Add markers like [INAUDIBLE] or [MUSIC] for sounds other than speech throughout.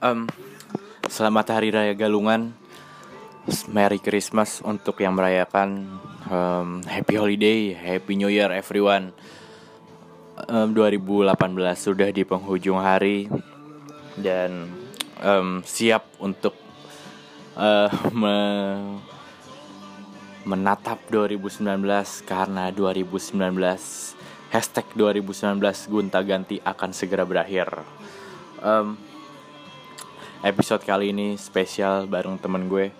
Em, selamat Hari Raya Galungan. Merry Christmas untuk yang merayakan. Em, happy Holiday, Happy New Year everyone. Em, 2018 sudah di penghujung hari dan em, siap untuk eh, me- menatap 2019 karena 2019 hashtag 2019 gunta ganti akan segera berakhir. Em, episode kali ini spesial bareng temen gue.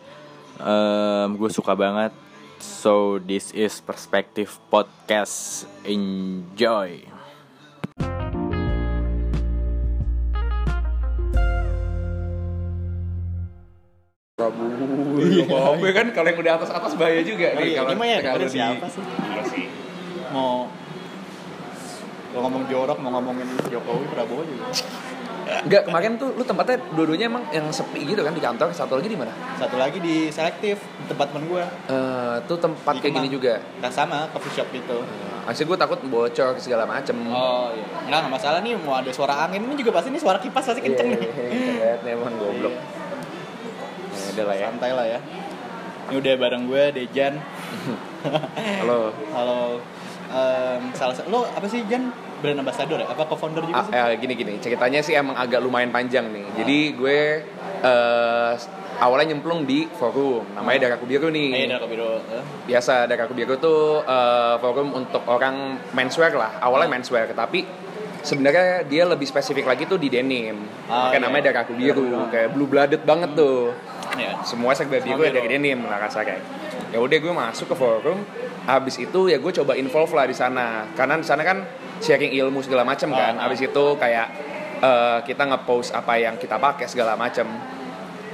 Em, gue suka banget. So this is Perspective Podcast. Enjoy. Prabu iya. Gue kan kalau yang udah atas atas bahaya juga nih iya, kalau ini mah ya kalau siapa sih? Iya sih. Mau mau ngomong jorok, mau ngomongin Jokowi, Prabowo juga. Enggak, kemarin tuh lu tempatnya dua-duanya emang yang sepi gitu kan di kantor, satu lagi di mana? Satu lagi di selektif tempat temen gue. Eh, tuh tempat Di kayak gini juga. Nah sama coffee shop itu. Akhirnya gue takut bocor segala macem. Oh iya. Enggak, nggak masalah nih mau ada suara angin ini juga pasti nih suara kipas pasti kenceng nih. Iya, nih emang goblok. Ya, udah lah ya. Santai lah ya. Ini udah bareng gue Dejan. [LAUGHS] Halo. [LAUGHS] Halo. Em, salah satu lo apa sih Jan? Brand ambassador ya? Apa co-founder juga Ah, sih? eh, gini gini, ceritanya sih emang agak lumayan panjang nih. Jadi gue eh awalnya nyemplung di forum, namanya Daraku Biru nih. Eh, dari Biro. Eh. biasa Daraku Biru tuh eh, forum untuk orang menswear lah awalnya menswear tapi sebenarnya dia lebih spesifik lagi tuh di denim Ah, makanya iya. namanya Daraku Biru kayak blue blooded banget tuh Ya. semua serba biru dari biru. denim lah kasarnya ya udah gue masuk ke forum habis itu ya gue coba involve lah di sana karena di sana kan sharing ilmu segala macam kan. Ah, habis itu kayak eh, kita nge-post apa yang kita pakai segala macam.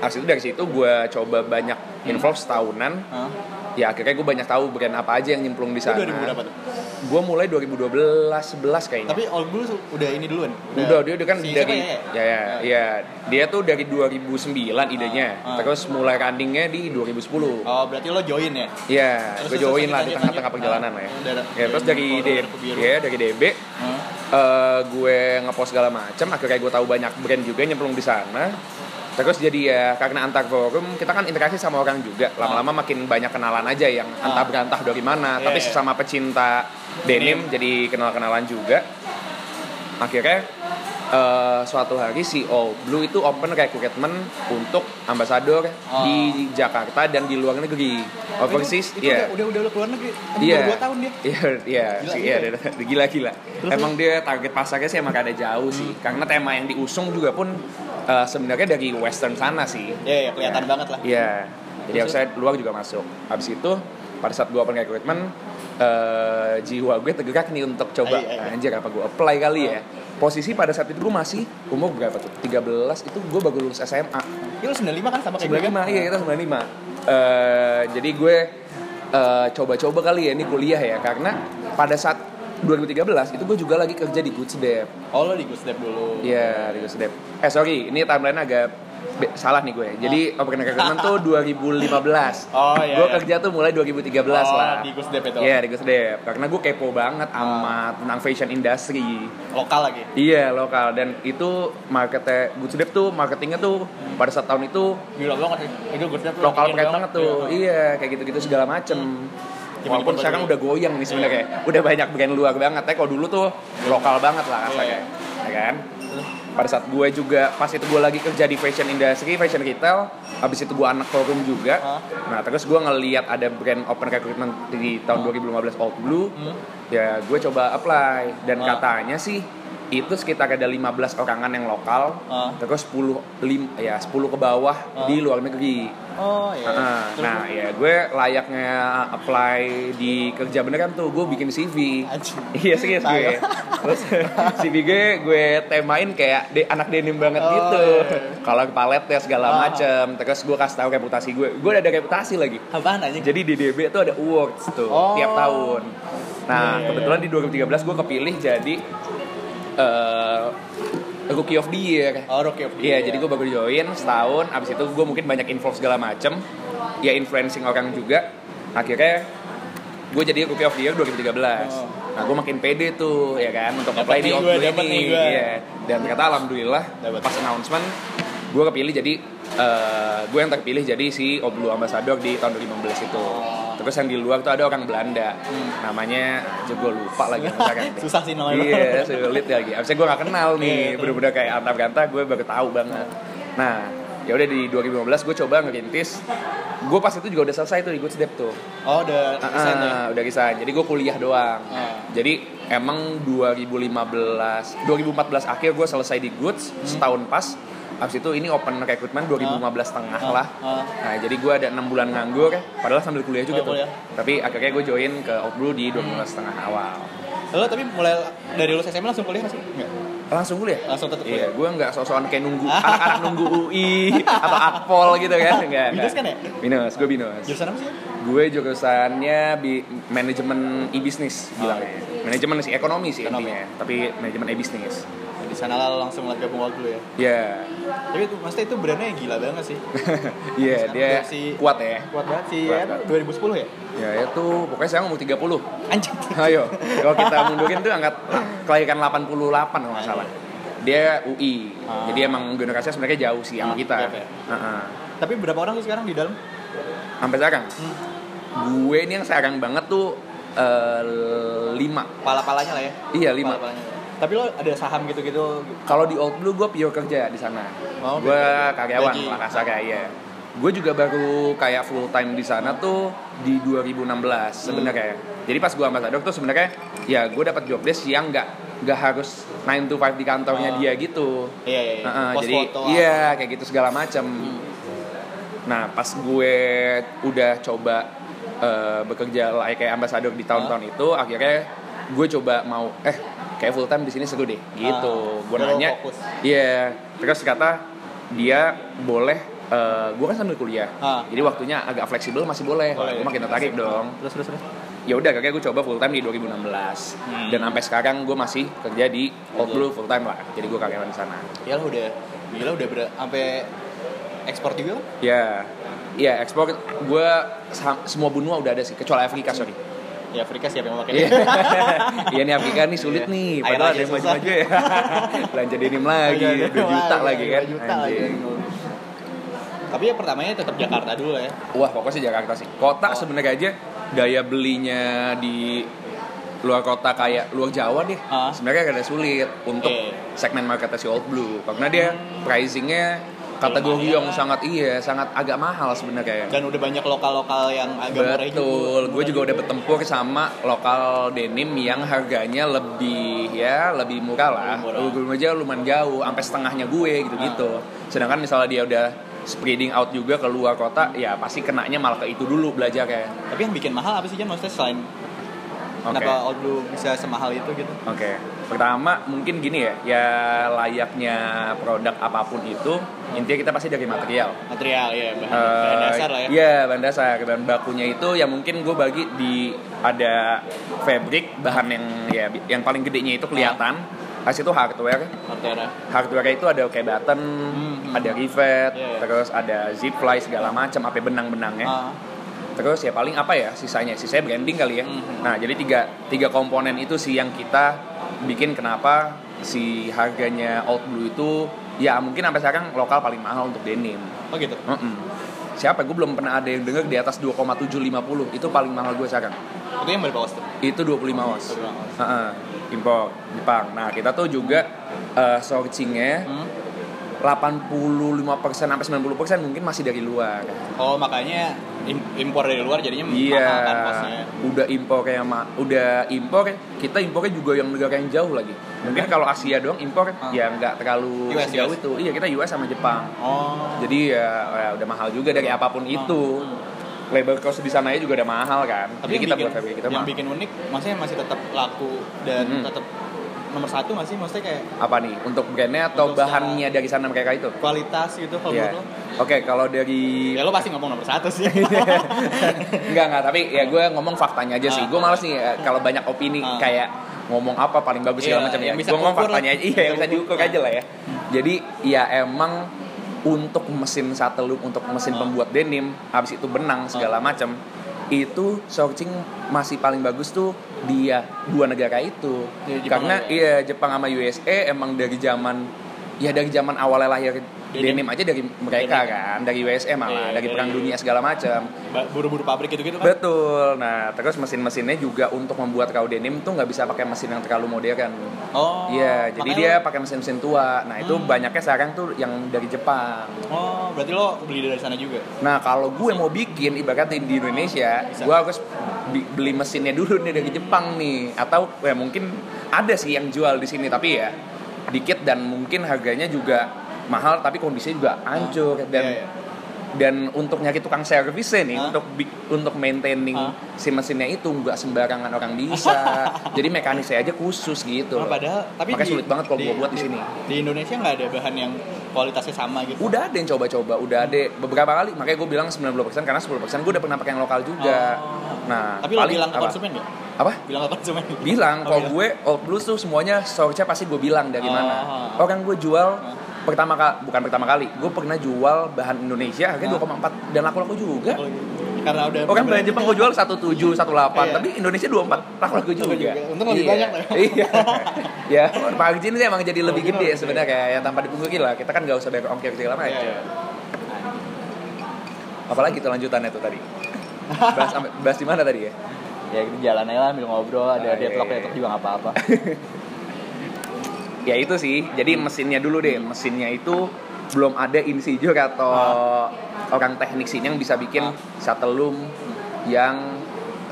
Habis itu dari situ gue coba banyak involve setahunan Hah? ya akhirnya gue banyak tahu brand apa aja yang nyemplung di sana 2000 berapa tuh? gue mulai 2012 11 kayaknya Tapi All Blue udah ini duluan. udah dia udah kan si dari siapa ya ya ya dia tuh dari 2009 idenya Ah, ah. terus mulai running-nya di 2010 Oh, berarti lo join ya? Iya, gue join terus, lah di tengah-tengah perjalanan Ah, lah ya. udah, udah. Ya, terus dari Biru. ya dari DB, Hah? eh, gue ngepost segala macam. Akhirnya gue tahu banyak brand juga nyemplung di sana. Terus jadi ya karena antar forum kita kan interaksi sama orang juga. Lama-lama makin banyak kenalan aja yang entah Ah. berantah dari mana. Iya, Tapi iya. sesama pecinta denim jadi kenal-kenalan juga. Akhirnya eh, suatu hari si All Blue itu open recruitment untuk ambasador Ah. di Jakarta dan di luar negeri. Overseas, itu, itu iya. udah, udah udah keluar negeri. Iya. 2 tahun dia. Iya, iya, Gila, sih, gila. iya, dia- gila gila. Terus, Emang dia target pasarnya sih emang ada jauh sih. Karena tema yang diusung juga pun eh, sebenarnya dari western sana sih. Iya, iya, kelihatan banget lah. Iya. Jadi Terus, outside luar juga masuk. Habis itu pada saat gue open recruitment eh, jiwa gue tergerak nih untuk coba Iya, iya, iya. anjir apa gue apply kali ya. Posisi pada saat itu gue masih umur berapa tuh? 13 itu gue baru lulus SMA. Itu lo 95 kan sama kayak gue kan? 95 iya kita 95 Eh, jadi gue eh, coba-coba kali ya ini kuliah ya karena pada saat 2013 itu gue juga lagi kerja di Good Step Oh, lo di Gusdep dulu. Iya di Good Step eh sorry ini timeline agak be- salah nih gue. Jadi open recruitment tuh 2015 [LAUGHS] Oh, iya, gue iya. kerja tuh mulai 2013 Oh, lah. di Gusdep itu. Iya di Good Step karena gue kepo banget Ah. sama tentang fashion industry. Lokal lagi. Iya lokal. Dan itu marketnya Good Step tuh marketingnya tuh pada saat tahun itu Gila banget. Itu Gusdep tuh lokal banget tuh. Iya. iya kayak gitu-gitu segala macem. Gimana walaupun sekarang udah goyang nih sebenarnya udah banyak brand luar banget. Ya kalau dulu tuh lokal banget lah Iya. rasanya ya kan pada saat gue juga pas itu gue lagi kerja di fashion industry fashion retail habis itu gue anak forum juga Hah? nah terus gue ngeliat ada brand open recruitment di tahun 2015 Old Blue Hmm. ya gue coba apply dan Ah. katanya sih itu sekitar ada 15 orangan yang lokal. Ah. terus 10 lim, ya 10 ke bawah Ah. di luar negeri. Oh, iya. Terus nah ya gue layaknya apply di kerja beneran tuh. Gue bikin CV [LAUGHS] iya serius gue. Terus CV gue gue temain kayak de, anak denim banget Oh, gitu. iya. kalau paletnya segala Ah. macem. Terus gue kasih tahu reputasi gue. Gue udah ada reputasi lagi. Apaan anjing? jadi di DB tuh ada awards tuh Oh. tiap tahun. Nah Iya, iya, kebetulan di 2013 gue kepilih jadi eh Rookie of the Year Oh, Rookie of the Iya, Year. jadi gue baru join setahun. Abis itu gue mungkin banyak info segala macem. Ya influencing orang juga. Akhirnya gue jadi Rookie of the Year 2013. Oh. Nah, gue makin pede tuh, ya kan, untuk Dapet apply di dapet ini. Iya. Dan ternyata alhamdulillah Dapet. pas announcement gue kepilih jadi eh, gue yang terpilih jadi si Oblu Ambassador di tahun 2015 itu terus yang di luar tuh ada orang Belanda namanya aja gue lupa lagi deh. [LAUGHS] Susah sih namanya. iya sulit lagi abisnya gue gak kenal Iya, nih iya. bener-bener kayak antar ganta gue baru tahu banget nah ya udah di 2015 gue coba ngerintis gue pas itu juga udah selesai tuh di Good Step tuh Oh, udah Ah, resign ya? ah, udah resign. Jadi gue kuliah doang. Ah. Jadi emang 2015, 2014 akhir gue selesai di Goods Hmm. setahun pas. Abis itu ini open recruitment 2015 tengah Ah. lah. Ah. Nah jadi gue ada enam bulan nganggur, padahal sambil kuliah juga Oh, tuh. kuliah. Tapi akhirnya gue join ke Outbrew di 2015 tengah awal. Lo tapi mulai dari lulus SMA langsung kuliah nggak sih? Enggak. Langsung kuliah? Langsung tetap Iya, kuliah. gue nggak sok-sokan kayak nunggu [LAUGHS] anak-anak nunggu UI atau Akpol gitu kan? [LAUGHS] Enggak. Binus kan ya? Binus, gue binus. Jurusan apa sih? Gue jurusannya bi manajemen e-business bilangnya. Manajemen sih ekonomi sih Ekonomi. intinya, tapi manajemen e-business. Sana lah langsung lagi gabung dulu ya. Ya, Tapi itu maksudnya itu brandnya gila banget sih. [LAUGHS] iya dia Si- kuat ya. Kuat banget sih. Kuat, Ya, kuat. 2010 ya? Ya itu pokoknya saya umur 30. Anjing. [LAUGHS] Ayo, kalau kita mundurin tuh angkat kelahiran 88 kalau nggak salah. Dia UI, Ah. jadi emang generasinya sebenarnya jauh sih sama Ah, kita. gap ya. Heeh. Tapi berapa orang sih sekarang di dalam? Sampai sekarang, Hmm. gue ini yang sekarang banget tuh eh, lima. Pala-palanya lah ya. Iya lima. Pala-palanya. Tapi lo ada saham gitu-gitu. Kalau di Old Blue gue pure kerja di sana. Oh, gue karyawan Gaji. lah kasarnya ya. Gue juga baru kayak full time di sana tuh di 2016 sebenarnya. Jadi pas gue ambasador tuh sebenarnya ya gue dapat job desk yang nggak nggak harus 9 to 5 di kantornya Oh. dia gitu. Iya, iya. iya. Heeh, Pos jadi foto, iya kayak gitu segala macam. Hmm. Nah pas gue udah coba eh, bekerja kayak ambasador di tahun-tahun itu, akhirnya gue coba mau eh kayak full time di sini seru deh gitu. Ah, gue nanya, iya. Terus kata dia boleh, eh, gue kan sambil kuliah, Ah. jadi waktunya agak fleksibel masih boleh. Boleh, gue ya. makin tertarik dong. Terus terus terus. Ya udah, kayak gue coba full time di 2016 Hmm. dan sampai sekarang gue masih kerja di Old Blue full time lah. Jadi gue karyawan di sana. Ya lo udah gila udah ber sampai ekspor juga? Ya, iya ekspor gue semua benua udah ada sih, kecuali Afrika sorry. Ya Afrika siapa yang pakai? Iya, [LAUGHS] iya nih Afrika nih sulit Iya. nih, padahal ada yang maju-maju ya. [LAUGHS] Belanja denim lagi, 2 juta lagi kan. 2 juta lagi. Tapi ya pertamanya tetap Jakarta dulu ya. Wah pokoknya sih Jakarta sih. Kota Oh. sebenarnya aja daya belinya di luar kota kayak luar Jawa deh Ah. sebenarnya ada sulit untuk Iya. segmen marketnya si Old Blue karena dia pricingnya kategori Lumayan. yang sangat iya sangat agak mahal sebenarnya Dan udah banyak lokal-lokal yang agak murah. Betul, gue juga udah bertempur sama lokal denim yang harganya lebih ya lebih murah lah. Lebih murah. Gue aja lumayan jauh, sampai setengahnya gue gitu-gitu. Sedangkan misalnya dia udah spreading out juga ke luar kota, ya pasti kenanya malah ke itu dulu belajar kayak. Tapi yang bikin mahal apa sih Jan? Maksudnya selain Oke. kenapa Old Blue bisa semahal itu gitu? Oke. Pertama mungkin gini ya, ya layaknya produk apa pun itu intinya kita pasti dari material. Material ya, bahan, Eh, bahan dasar lah ya. Iya, bahan dasar. Bahan bakunya itu ya mungkin gue bagi di ada fabric, bahan yang ya yang paling gedenya itu kelihatan. Habis itu hardware. Material. Hardware itu ada kayak button, Hmm. ada rivet, Iya, iya. terus ada zip fly segala macam, apa benang-benangnya. Ah, Terus ya paling apa ya sisanya? Sisanya branding kali ya. Mhm. Nah, jadi tiga tiga komponen itu sih yang kita bikin kenapa si harganya Old Blue itu ya mungkin sampai sekarang lokal paling mahal untuk denim. oh gitu. Mm-mm. Siapa? Gue belum pernah ada yang denger di atas 2,750. Itu paling mahal gue sekarang. Itu yang berapa tuh? Itu 25 oz. 25 oz. Heeh. Impor Jepang. Nah, kita tuh juga eh, sourcingnya Hmm? 85% sampai 90% mungkin masih dari luar. Oh makanya impor dari luar jadinya Iya. mahal kan kosnya. Udah impor kayak ma- udah impor kita impornya juga yang negara yang jauh lagi. Mungkin kalau Asia doang impor Ah. ya nggak terlalu US, sejauh US. itu. Iya, kita US sama Jepang. Oh. Jadi ya, ya udah mahal juga dari apa pun Ah. itu. Labor cost di sana juga udah mahal kan. Tapi Jadi kita bikin, buat kita yang mahal. bikin unik, maksudnya masih tetap laku dan Mhm. tetap nomor satu masih maksudnya kayak Apa nih? Untuk brandnya atau Untuk bahannya dari sana mereka itu? kualitas gitu kalau Iya. menurut lo? Oke, kalau dari Ya lo pasti ngomong nomor satu sih. [LAUGHS] enggak enggak tapi ya gue ngomong faktanya aja sih Ah. gue males nih ya, kalau banyak opini Ah. kayak ngomong apa paling bagus segala Iya, macam ya gue ngomong faktanya aja iya yang bisa diukur aja lah ya jadi ya emang untuk mesin satu loop untuk mesin Ah. pembuat denim habis itu benang segala macam itu sourcing masih paling bagus tuh dia dua negara itu. Jepang karena sama- iya Jepang sama USA emang dari zaman ya dari zaman awalnya lahir Denim. aja dari mereka Denim. kan dari WSM malah Iya, dari dari- perang dunia segala macam buru-buru pabrik gitu-gitu kan betul nah terus mesin-mesinnya juga untuk membuat kau denim tuh nggak bisa pakai mesin yang terlalu modern oh Iya, jadi dia lo- pakai mesin-mesin tua. Nah, itu Hmm. banyaknya sekarang tuh yang dari Jepang. oh berarti lo beli dari sana juga Nah, kalau gue mau bikin ibaratnya di Indonesia, Bisa. gue harus beli mesinnya dulu nih dari Jepang nih. Atau ya mungkin ada sih yang jual di sini, tapi ya dikit dan mungkin harganya juga mahal, tapi kondisinya juga hancur dan Iya, iya. Dan untuk nyari tukang servisnya nih, Hah? untuk untuk maintaining Hah? si mesinnya itu nggak sembarangan orang bisa. [LAUGHS] Jadi mekanisnya aja khusus gitu. Oh, padahal tapi Makanya di- sulit banget kalau gua buat di sini. Di Indonesia nggak ada bahan yang kualitasnya sama gitu. Udah ada yang coba-coba, udah ada beberapa kali. Makanya gue bilang 90% karena 10% gue udah pernah pakai yang lokal juga. Oh. Nah, Tapi lo paling bilang ke apa? konsumen nggak? Apa? Bilang ke konsumen nggak? Bilang, Oh, kalau bilang. gue Old Blues tuh semuanya source-nya pasti gue bilang dari Oh. mana. Orang gue jual Oh. Pertama kali, bukan pertama kali, gue pernah jual bahan Indonesia harganya Oh. 2,4 dan laku-laku juga. Oh, gitu. Karena udah Orang bahan Jepang gue jual 17, 18, Iya. tapi Indonesia 24, laku-laku juga. juga. Untung lebih Iya. banyak lah. Iya. [LAUGHS] ya, margin sih emang jadi lebih gede sebenarnya ya tanpa dipungkiri lah. Kita kan gak usah bayar ongkir segala macam. Iya, iya. Apalagi tuh lanjutannya tuh tadi. Bahas, di mana tadi ya? Ya gitu jalan aja lah sambil ngobrol, ada iya, deadlock iya. deadlock juga nggak apa-apa. [LAUGHS] Ya itu sih. Jadi mesinnya dulu deh. Mesinnya itu belum ada insinyur atau orang teknik sini yang bisa bikin Ah. shuttle loom yang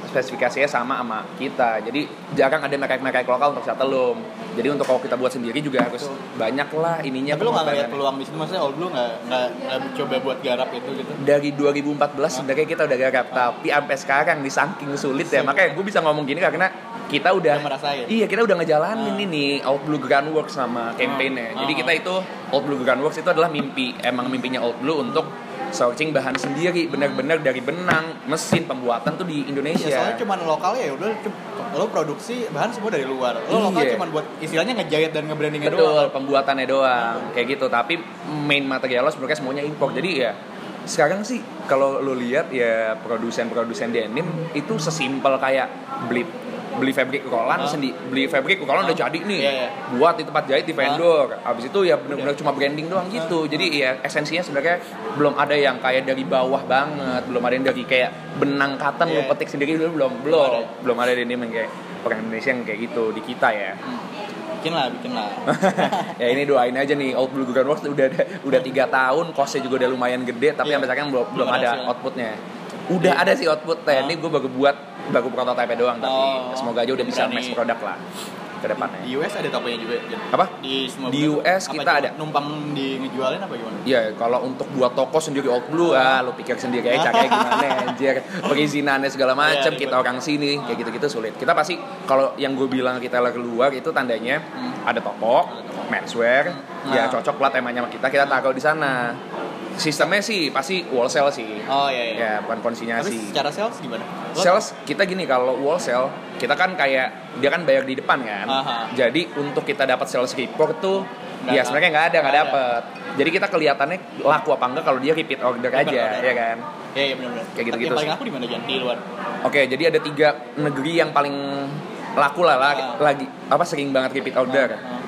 spesifikasinya sama sama kita. Jadi jarang ada merek-merek lokal untuk shuttle loom. Jadi untuk kalau kita buat sendiri juga harus banyak lah ininya. Tapi lo nggak ngeliat peluang di situ maksudnya lu nggak nggak nggak coba buat garap itu gitu. dari 2014 sebenarnya kita udah garap tapi sampai sekarang di saking sulit ya makanya gue bisa ngomong gini karena kita udah Udah merasain. iya kita udah ngejalanin Ah. ini Old Blue Gun Works sama campaignnya Ah. jadi Ah. kita itu Old Blue Gun Works itu adalah mimpi emang mimpinya Old Blue untuk sourcing bahan sendiri benar-benar dari benang mesin pembuatan tuh di Indonesia soalnya cuma lokal ya udah lo produksi bahan semua dari luar. Lo lokal Iya. cuma buat istilahnya ngejahit dan nge-brandingnya betul doang. pembuatannya doang kayak gitu tapi main materialnya sebenarnya semuanya impor jadi ya sekarang sih kalau lo lihat ya produsen-produsen denim itu sesimpel kayak beli beli fabric rolan Ah. sendi beli fabric rolan udah Ah. jadi nih Iya, iya. buat di tempat jahit di vendor habis itu ya benar-benar cuma branding doang gitu jadi ya esensinya sebenarnya belum ada yang kayak dari bawah banget belum ada yang dari kayak benang cotton lo Iya. petik sendiri dulu belum Belum belum ada. belum ada yang kayak orang Indonesia yang kayak gitu di kita ya Hmm. Bikin lah, bikin lah. [LAUGHS] ya ini doain aja nih Blue Gun Works udah ada, udah tiga tahun costnya juga udah lumayan gede tapi Iya. sampai sekarang belum belum ada ada hasilnya. outputnya udah Iya. ada sih outputnya Ah. ini gue baru buat baru prototipe doang tapi Oh. semoga aja udah bisa Berani. mass product lah ke depannya Di US ada tokonya juga. Jen? apa Di semua Di. US Apa kita ada. Numpang di ngejualin apa gimana? Iya, kalau untuk buat toko sendiri Old Blue, ah, lo pikir sendiri aja caranya gimana [LAUGHS] anjir. Perizinannya segala macam, Iya, kita orang sini, kayak gitu-gitu sulit. Kita pasti kalau yang gue bilang kita lagi keluar itu tandanya Hmm. ada toko, menswear, ya Nah. cocok lah temanya sama kita, kita taruh di sana. Sistemnya sih pasti wholesale sih. Oh iya iya. Ya, bukan Tapi konsinyasi. secara sales gimana? Lo- Sales kita gini kalau wholesale kita kan kayak dia kan bayar di depan kan. Aha. Jadi untuk kita dapat sales report tuh Nggak ya sebenarnya nggak ada nggak Nggak ada. dapet. Jadi kita kelihatannya laku apa enggak kalau dia repeat order Repeat aja ya kan. Iya iya benar-benar. Kayak gitu-gitu Yang paling sih. aku di mana Jan? Di luar. Oke, jadi ada tiga negeri yang paling laku lah, lagi, Ah. lagi apa sering banget repeat order. Ah,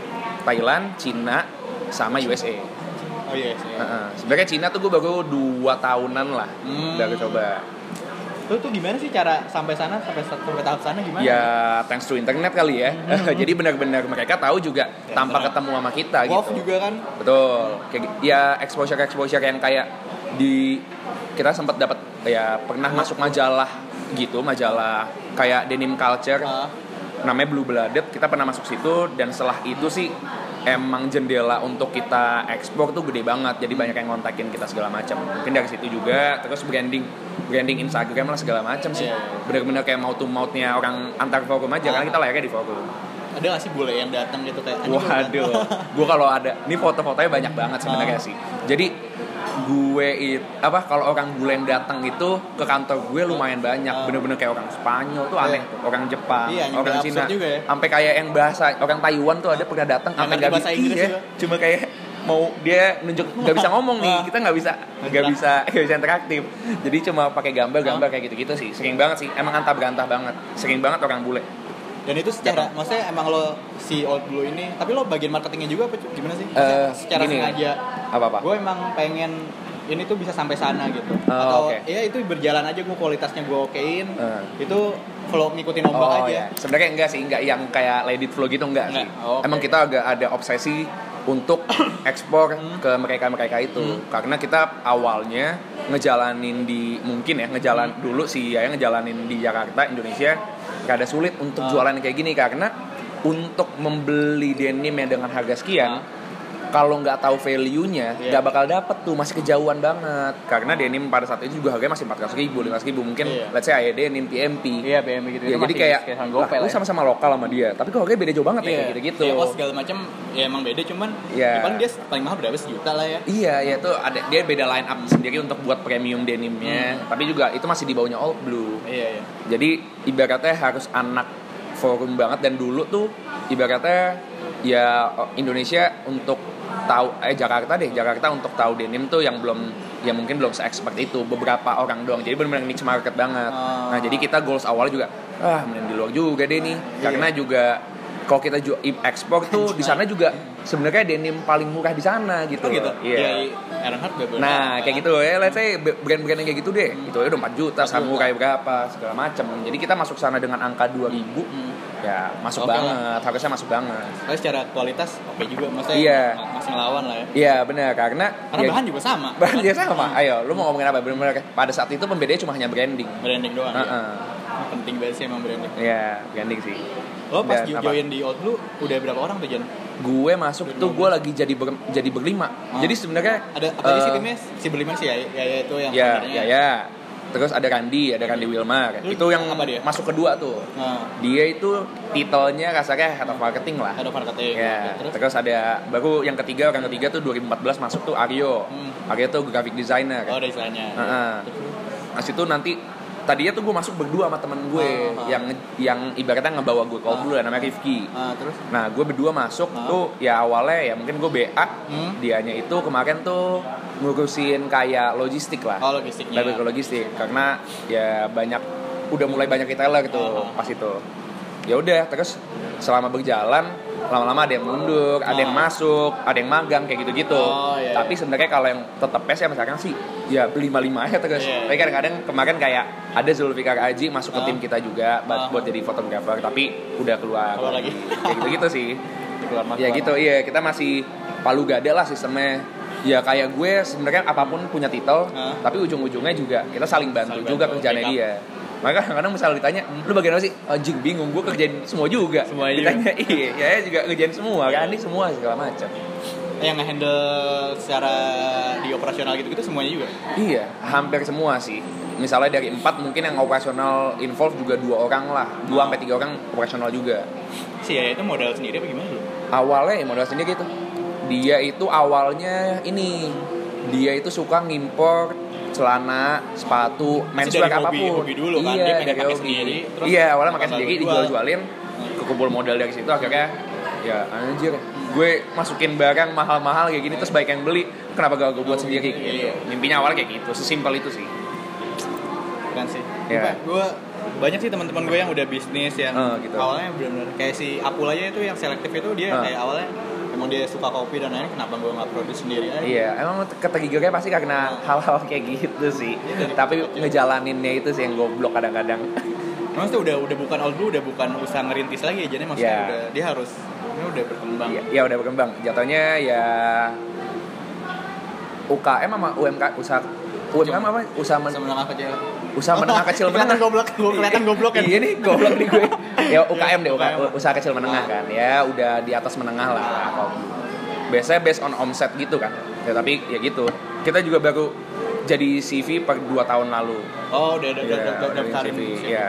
Thailand, Cina, sama USA. Oh iya sih. Heeh. Sebenarnya Cina tuh gue baru dua tahunan lah Hmm. udah coba. Lu tuh gimana sih cara sampai sana sampai sampai tahap sana gimana? Ya thanks to internet kali ya. [LAUGHS] Jadi benar-benar mereka tahu juga Ya, tanpa ketemu sama kita Wolf gitu. juga kan. Betul. Kayak ya exposure exposure yang kayak di kita sempat dapat ya pernah masuk majalah gitu, majalah kayak denim culture Ah. namanya Blue Blooded. Kita pernah masuk situ dan setelah itu sih emang jendela untuk kita ekspor tuh gede banget. Jadi banyak yang ngontakin kita segala macam. Mungkin dari situ juga terus branding branding Instagram lah segala macam sih. Iya. Bener-bener kayak mau to mouthnya orang antar forum aja karena kita layaknya di forum. Ada gak sih bule yang datang gitu kayak "Anjing, gua Waduh, datang." gue kalau ada, ini foto-fotonya banyak banget sebenarnya Ah. sih. Jadi gue it, apa kalau orang bule yang datang itu ke kantor gue lumayan banyak, Ah. bener-bener kayak orang Spanyol tuh aneh, tuh. orang Jepang, Iya, orang Cina, ya. sampai kayak yang bahasa orang Taiwan tuh ada pernah datang, sampai nggak bisa, Inggris iya, juga. cuma kayak mau dia nunjuk nggak bisa [LAUGHS] ngomong nih, Ah. kita nggak bisa nggak bisa [LAUGHS] nggak bisa interaktif, jadi cuma pakai gambar-gambar kayak gitu-gitu sih, sering banget sih, emang antah berantah banget, sering banget orang bule. Dan itu secara, maksudnya emang lo si Old Blue ini, tapi lo bagian marketingnya juga apa gimana sih? Maksudnya Eh, secara gini. sengaja, Apa-apa? gue emang pengen ini tuh bisa sampai sana gitu. Oh, Atau oke. ya itu berjalan aja gue kualitasnya gue okein. Eh. Itu kalau ngikutin ombak Oh aja. ya, sebenarnya enggak sih, enggak yang kayak it flow gitu enggak, Enggak. sih. Oh, oke. Emang kita agak ada obsesi untuk [COUGHS] ekspor ke mereka-mereka itu. Hmm. Karena kita awalnya ngejalanin di mungkin ya, ngejalan Hmm. dulu sih ya ngejalanin di Jakarta, Indonesia rada sulit untuk Ah. jualan kayak gini karena untuk membeli denim yang dengan harga sekian Ah. Kalau nggak tahu value-nya Iya. nggak bakal dapet tuh masih kejauhan banget karena denim pada saat itu juga harganya masih 400 ribu 500 ribu mungkin Iya. let's say kayak denim PMP Iya BM gitu. Ya, itu jadi masih kayak kayak lah, ya. sama-sama lokal sama dia, tapi kok harganya beda jauh banget ya Iya, kayak gitu-gitu. Ya, segala macam ya emang beda cuman Iya. ya paling dia paling mahal berapa sejuta lah ya. Iya, ya itu ada dia beda line up sendiri untuk buat premium denimnya, tapi juga itu masih di bawahnya Old Blue. Iya iya. Jadi ibaratnya harus anak forum banget dan dulu tuh ibaratnya ya Indonesia untuk tahu eh Jakarta deh Jakarta untuk tahu denim tuh yang belum ya mungkin belum se-expert itu beberapa orang doang jadi benar-benar niche market banget Oh. nah jadi kita goals awal juga ah mending di luar juga deh nih karena juga kalau kita jual ekspor tuh di sana juga sebenarnya denim paling murah di sana gitu Oh gitu. iya Ya, Earnhardt gak boleh. Nah, kayak gitu ya, let's say brand-brand yang kayak gitu deh. Itu aja udah 4 juta, 4 juta. samurai berapa, segala macam. Jadi kita masuk sana dengan angka 2000, Hmm. ya masuk Oke banget, harusnya masuk banget. Tapi secara kualitas oke juga maksudnya Iya. masih ngelawan lah ya. Iya, benar karena Karena ya, bahan juga sama. [LAUGHS] bahan dia sama. Ayo, lu mau ngomongin apa? Benar-benar pada saat itu pembedanya cuma hanya branding. Branding doang. ya. Heeh. Penting banget sih emang branding. Iya, branding sih. Lo pas Dan jo- apa? join di Old Blue udah berapa orang tuh Jan? Gue masuk tuh gue lagi jadi ber- jadi berlima. Ah. Jadi sebenarnya Ada apa aja sih eh, timnya? Si berlima sih ya, ya, ya itu yang Ya, foundernya. ya, ya. Terus ada Randi, ada Randi Wilmar. Lu Itu yang apa dia? masuk kedua tuh. Nah, Dia itu titelnya rasanya head of marketing lah. ada marketing. Ya, Terus terus ada baru yang ketiga, orang ketiga tuh 2014 masuk tuh Aryo. Hmm. Aryo tuh graphic designer. oh ada istilahnya. Heeh. Nah situ nanti tadinya tuh gue masuk berdua sama temen gue Ah, ah. yang yang ibaratnya ngebawa gue call Ah. dulu namanya Rifki. Ah, terus Nah gue berdua masuk Ah. tuh ya awalnya ya mungkin gue BA, Hmm. dianya itu kemarin tuh ngurusin kayak logistik lah, oh logistiknya. lebih ke logistik karena ya banyak udah mulai banyak retailer gitu Ah. pas itu. Ya udah terus selama berjalan lama-lama ada yang mundur, ada yang Ah. masuk, ada yang magang kayak gitu-gitu. Oh, iya, Tapi sebenarnya kalau yang tetap pes ya misalkan sih ya lima lima aja terus. Iya. Tapi kadang-kadang kemarin kayak ada Zulfikar Aji masuk ke Ah. tim kita juga buat, Ah. buat jadi fotografer tapi udah keluar. Keluar lagi. Kayak gitu-gitu [LAUGHS] sih. Keluar masuk ya gitu iya kita masih palu gada lah sistemnya. Ya kayak gue sebenarnya apa pun punya titel, Ah. tapi ujung-ujungnya juga kita saling bantu Saling juga bantu, kerjanya backup. dia. Maka kadang-kadang misalnya ditanya, lu bagian apa sih? Anjing bingung, gue kerjain semua juga. Semua. Ditanya, iya, ya juga kerjain semua, kan? Ini semua segala macam. yang nge-handle secara di operasional gitu-gitu semuanya juga. Iya, hampir semua sih. Misalnya dari empat mungkin yang operasional involve juga dua orang lah, dua sampai tiga orang operasional juga. Si ya itu modal sendiri apa gimana lu? Awalnya ya modal sendiri gitu. Dia itu awalnya ini, dia itu suka ngimpor celana, sepatu, menswear dari hobi- apa pun. hobi dulu kan, iya, dia pengen pakai sendiri, terus iya, awalnya pakai sendiri, dijual. dijual-jualin, kekumpul modal dari situ akhirnya ya anjir gue masukin barang mahal-mahal kayak gini terus baik yang beli kenapa gak gue buat Oh, sendiri gitu, iya. mimpinya awalnya kayak gitu sesimpel itu sih kan sih. Iya. Gue banyak sih teman-teman gue yang udah bisnis yang Oh, gitu. awalnya benar-benar kayak si Apul aja itu yang selektif itu dia Ah. kayak awalnya emang dia suka kopi dan lain kenapa gue nggak produce sendiri aja. Iya, emang ketriggernya pasti karena hal-hal kayak gitu sih. Dari Tapi ngejalaninnya itu sih yang goblok kadang-kadang. Itu udah udah bukan old blue, udah bukan usaha ngerintis lagi jadi maksudnya Iya. udah dia harus dia udah berkembang. Iya, ya udah berkembang. Jatuhnya ya UKM sama UMK usaha UMKM apa? Usaha men, menengah kecil. Usaha menengah kecil menengah. goblok, gue kelihatan goblok kan. Iya nih goblok nih gue. Ya UKM deh, UKM. Usaha kecil menengah kan. Ya udah di atas menengah lah. kalau Biasanya based on omset gitu kan. Ya tapi ya gitu. Kita juga baru jadi CV per 2 tahun lalu. Oh, udah udah Iya, udah udah dari daftarin. CV? Iya.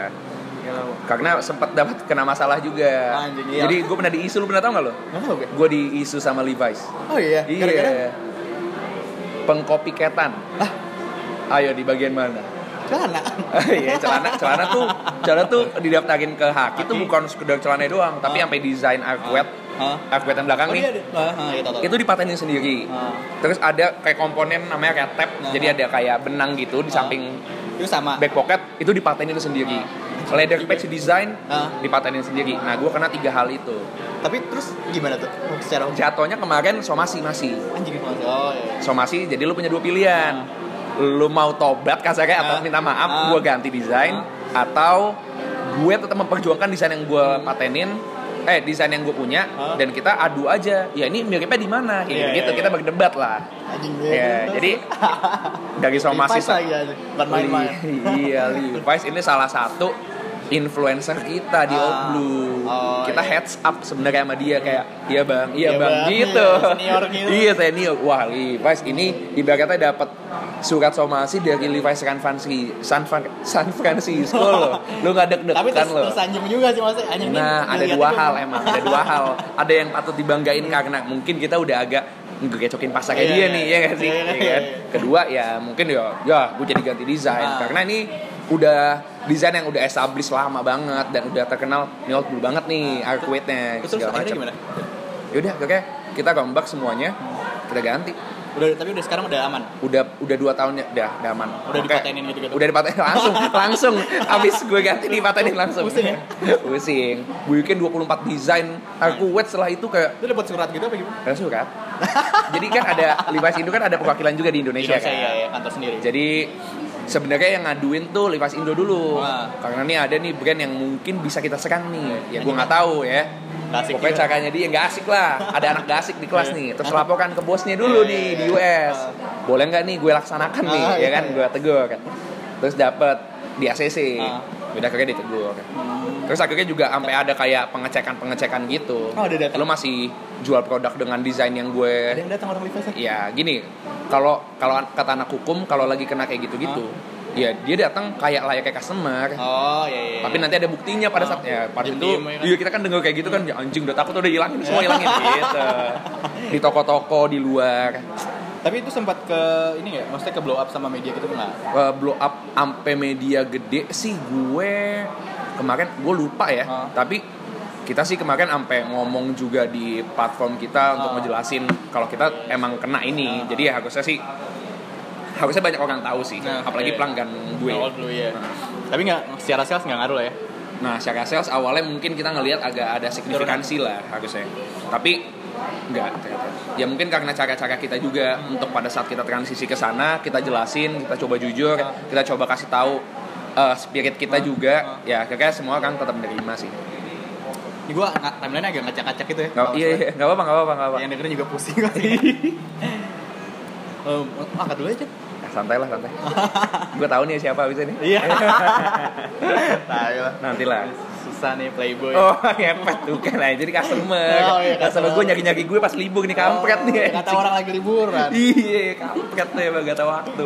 Gua. Karena sempat dapat kena masalah juga. Anjing, iya. Jadi gue pernah diisu, lu pernah tau gak lo? Gue. Diisu sama Levi's. Oh iya, Iya. Pengkopiketan. ah, Ayo di bagian mana? Celana. [LAUGHS] Iya, celana celana tuh celana tuh didaftarin ke Haki tuh Haki. bukan sekedar celana doang, tapi sampai desain artwork, Hah? artwork yang belakang Oh, nih. ada. Ah, ah, iya. Itu dipatenin sendiri. Ah. Terus ada kayak komponen namanya kayak tab, Nah. jadi ada kayak benang gitu di samping itu sama. back pocket itu dipatenin sendiri. leather patch design Ah. dipatenin sendiri. Nah, gue kena tiga hal itu. Tapi terus gimana tuh? Secara Jatuhnya kemarin somasi masih. anjing banget. Oh iya. Somasi jadi lu punya dua pilihan. Lu mau tobat kasarnya atau Ah. minta maaf, Ah. gue ganti desain atau gue tetap memperjuangkan desain yang gue patenin eh desain yang gue punya Ah. dan kita adu aja ya ini miripnya di mana kayak Iya, gitu iya, kita iya. berdebat lah Anjing ya jadi [LAUGHS] dari somasi Levi's lagi aja. Bukan main-main. iya Levi's ini salah satu influencer kita di Ah. Old Blue. Oh, kita iya. heads up sebenarnya sama dia kayak iya bang, iya, Iya, bang, Bang. gitu. Iya, senior gitu. [LAUGHS] iya senior. Wah Levi's ini ibaratnya dapat surat somasi dari Levi's San Francisco, San, San Francisco loh. [LAUGHS] Lu nggak deg-degan Tapi terus, tersanjung juga sih maksudnya Nah, ada dua hal emang, ada dua hal. [LAUGHS] Ada yang patut dibanggain karena mungkin kita udah agak ngegecokin pasar kayak Iya, dia iya. nih, ya gak sih? Kan? Kedua ya mungkin ya, ya gue jadi ganti desain Ah. karena ini udah desain yang udah established lama banget dan udah terkenal nih old blue banget nih arcuate-nya Terus segala macam. gimana? Yaudah, oke, kita rombak semuanya, kita ganti. Udah tapi udah sekarang udah aman. Udah udah dua tahun ya, udah, udah aman. Udah Oke. dipatenin gitu-gitu. Udah dipatenin langsung, [LAUGHS] langsung. Abis gue ganti dipatenin langsung. Pusing ya? [LAUGHS] Pusing. Gue bikin 24 desain Arcuate setelah itu kayak Lu dapat surat gitu apa gimana? Ada surat. Jadi kan ada Levi's Indo kan ada perwakilan juga di Indonesia, Indonesia kan. ya, ya, kantor sendiri. Jadi sebenarnya yang ngaduin tuh Levi's Indo dulu. Wah. Karena nih ada nih brand yang mungkin bisa kita serang nih. Ya gue nggak tahu ya. Asik Pokoknya juga. caranya dia nggak asik lah. Ada anak gak asik di kelas Iya. nih. Terus laporkan ke bosnya dulu Iya, nih iya, di. US. Ah. Boleh nggak nih gue laksanakan nih, Ah, ya kan? Gue tegur kan. Terus dapet di ACC. Ah. Udah akhirnya ditegur. Terus akhirnya juga sampai ada kayak pengecekan-pengecekan gitu. Oh, ada data. Lo masih jual produk dengan desain yang gue Ada yang datang orang ya gini kalau kalau kata anak hukum kalau lagi kena kayak gitu-gitu ya dia datang kayak layaknya customer Oh iya iya. tapi nanti ada buktinya pada saat ya pada itu kan? iya kita kan dengar kayak gitu kan ya anjing udah takut udah hilangin semua hilangin [LAUGHS] gitu di toko-toko di luar Tapi itu sempat ke ini nggak? Maksudnya ke blow up sama media gitu nggak? Eh, blow up ampe media gede sih gue kemarin gue lupa ya Ah. tapi kita sih kemarin sampai ngomong juga di platform kita untuk Ah. ngejelasin kalau kita emang kena ini Ah. jadi ya harusnya sih harusnya banyak orang tahu sih Nah, apalagi iya. pelanggan gue Blue ya. Tapi nggak secara sales nggak ngaruh lah ya. nah secara sales awalnya mungkin kita ngelihat agak ada signifikansi lah harusnya tapi enggak ternyata ya mungkin karena cara-cara kita juga untuk pada saat kita transisi ke sana kita jelasin kita coba jujur kita coba kasih tahu eh, spirit kita juga. Ya kayaknya semua orang tetap menerima sih. Ini nggak- timeline agak ngacak-ngacak gitu ya. Nggak, Kalau iya iya. nggak apa-apa nggak apa-apa Yang dengerin juga pusing pasti. Um, [LAUGHS] angkat dulu aja. Santai lah santai [LAUGHS] gue tahu nih siapa abis ini Iya. [LAUGHS] Tahu lah. nanti lah Susah nih playboy. Oh, [LAUGHS] ngepet tuh kan aja jadi customer. Oh, iya, customer gue customer. nyari-nyari gue pas libur nih kampret Oh, nih. Kata anjing. orang lagi liburan. Iya, kampret emang gak tau waktu.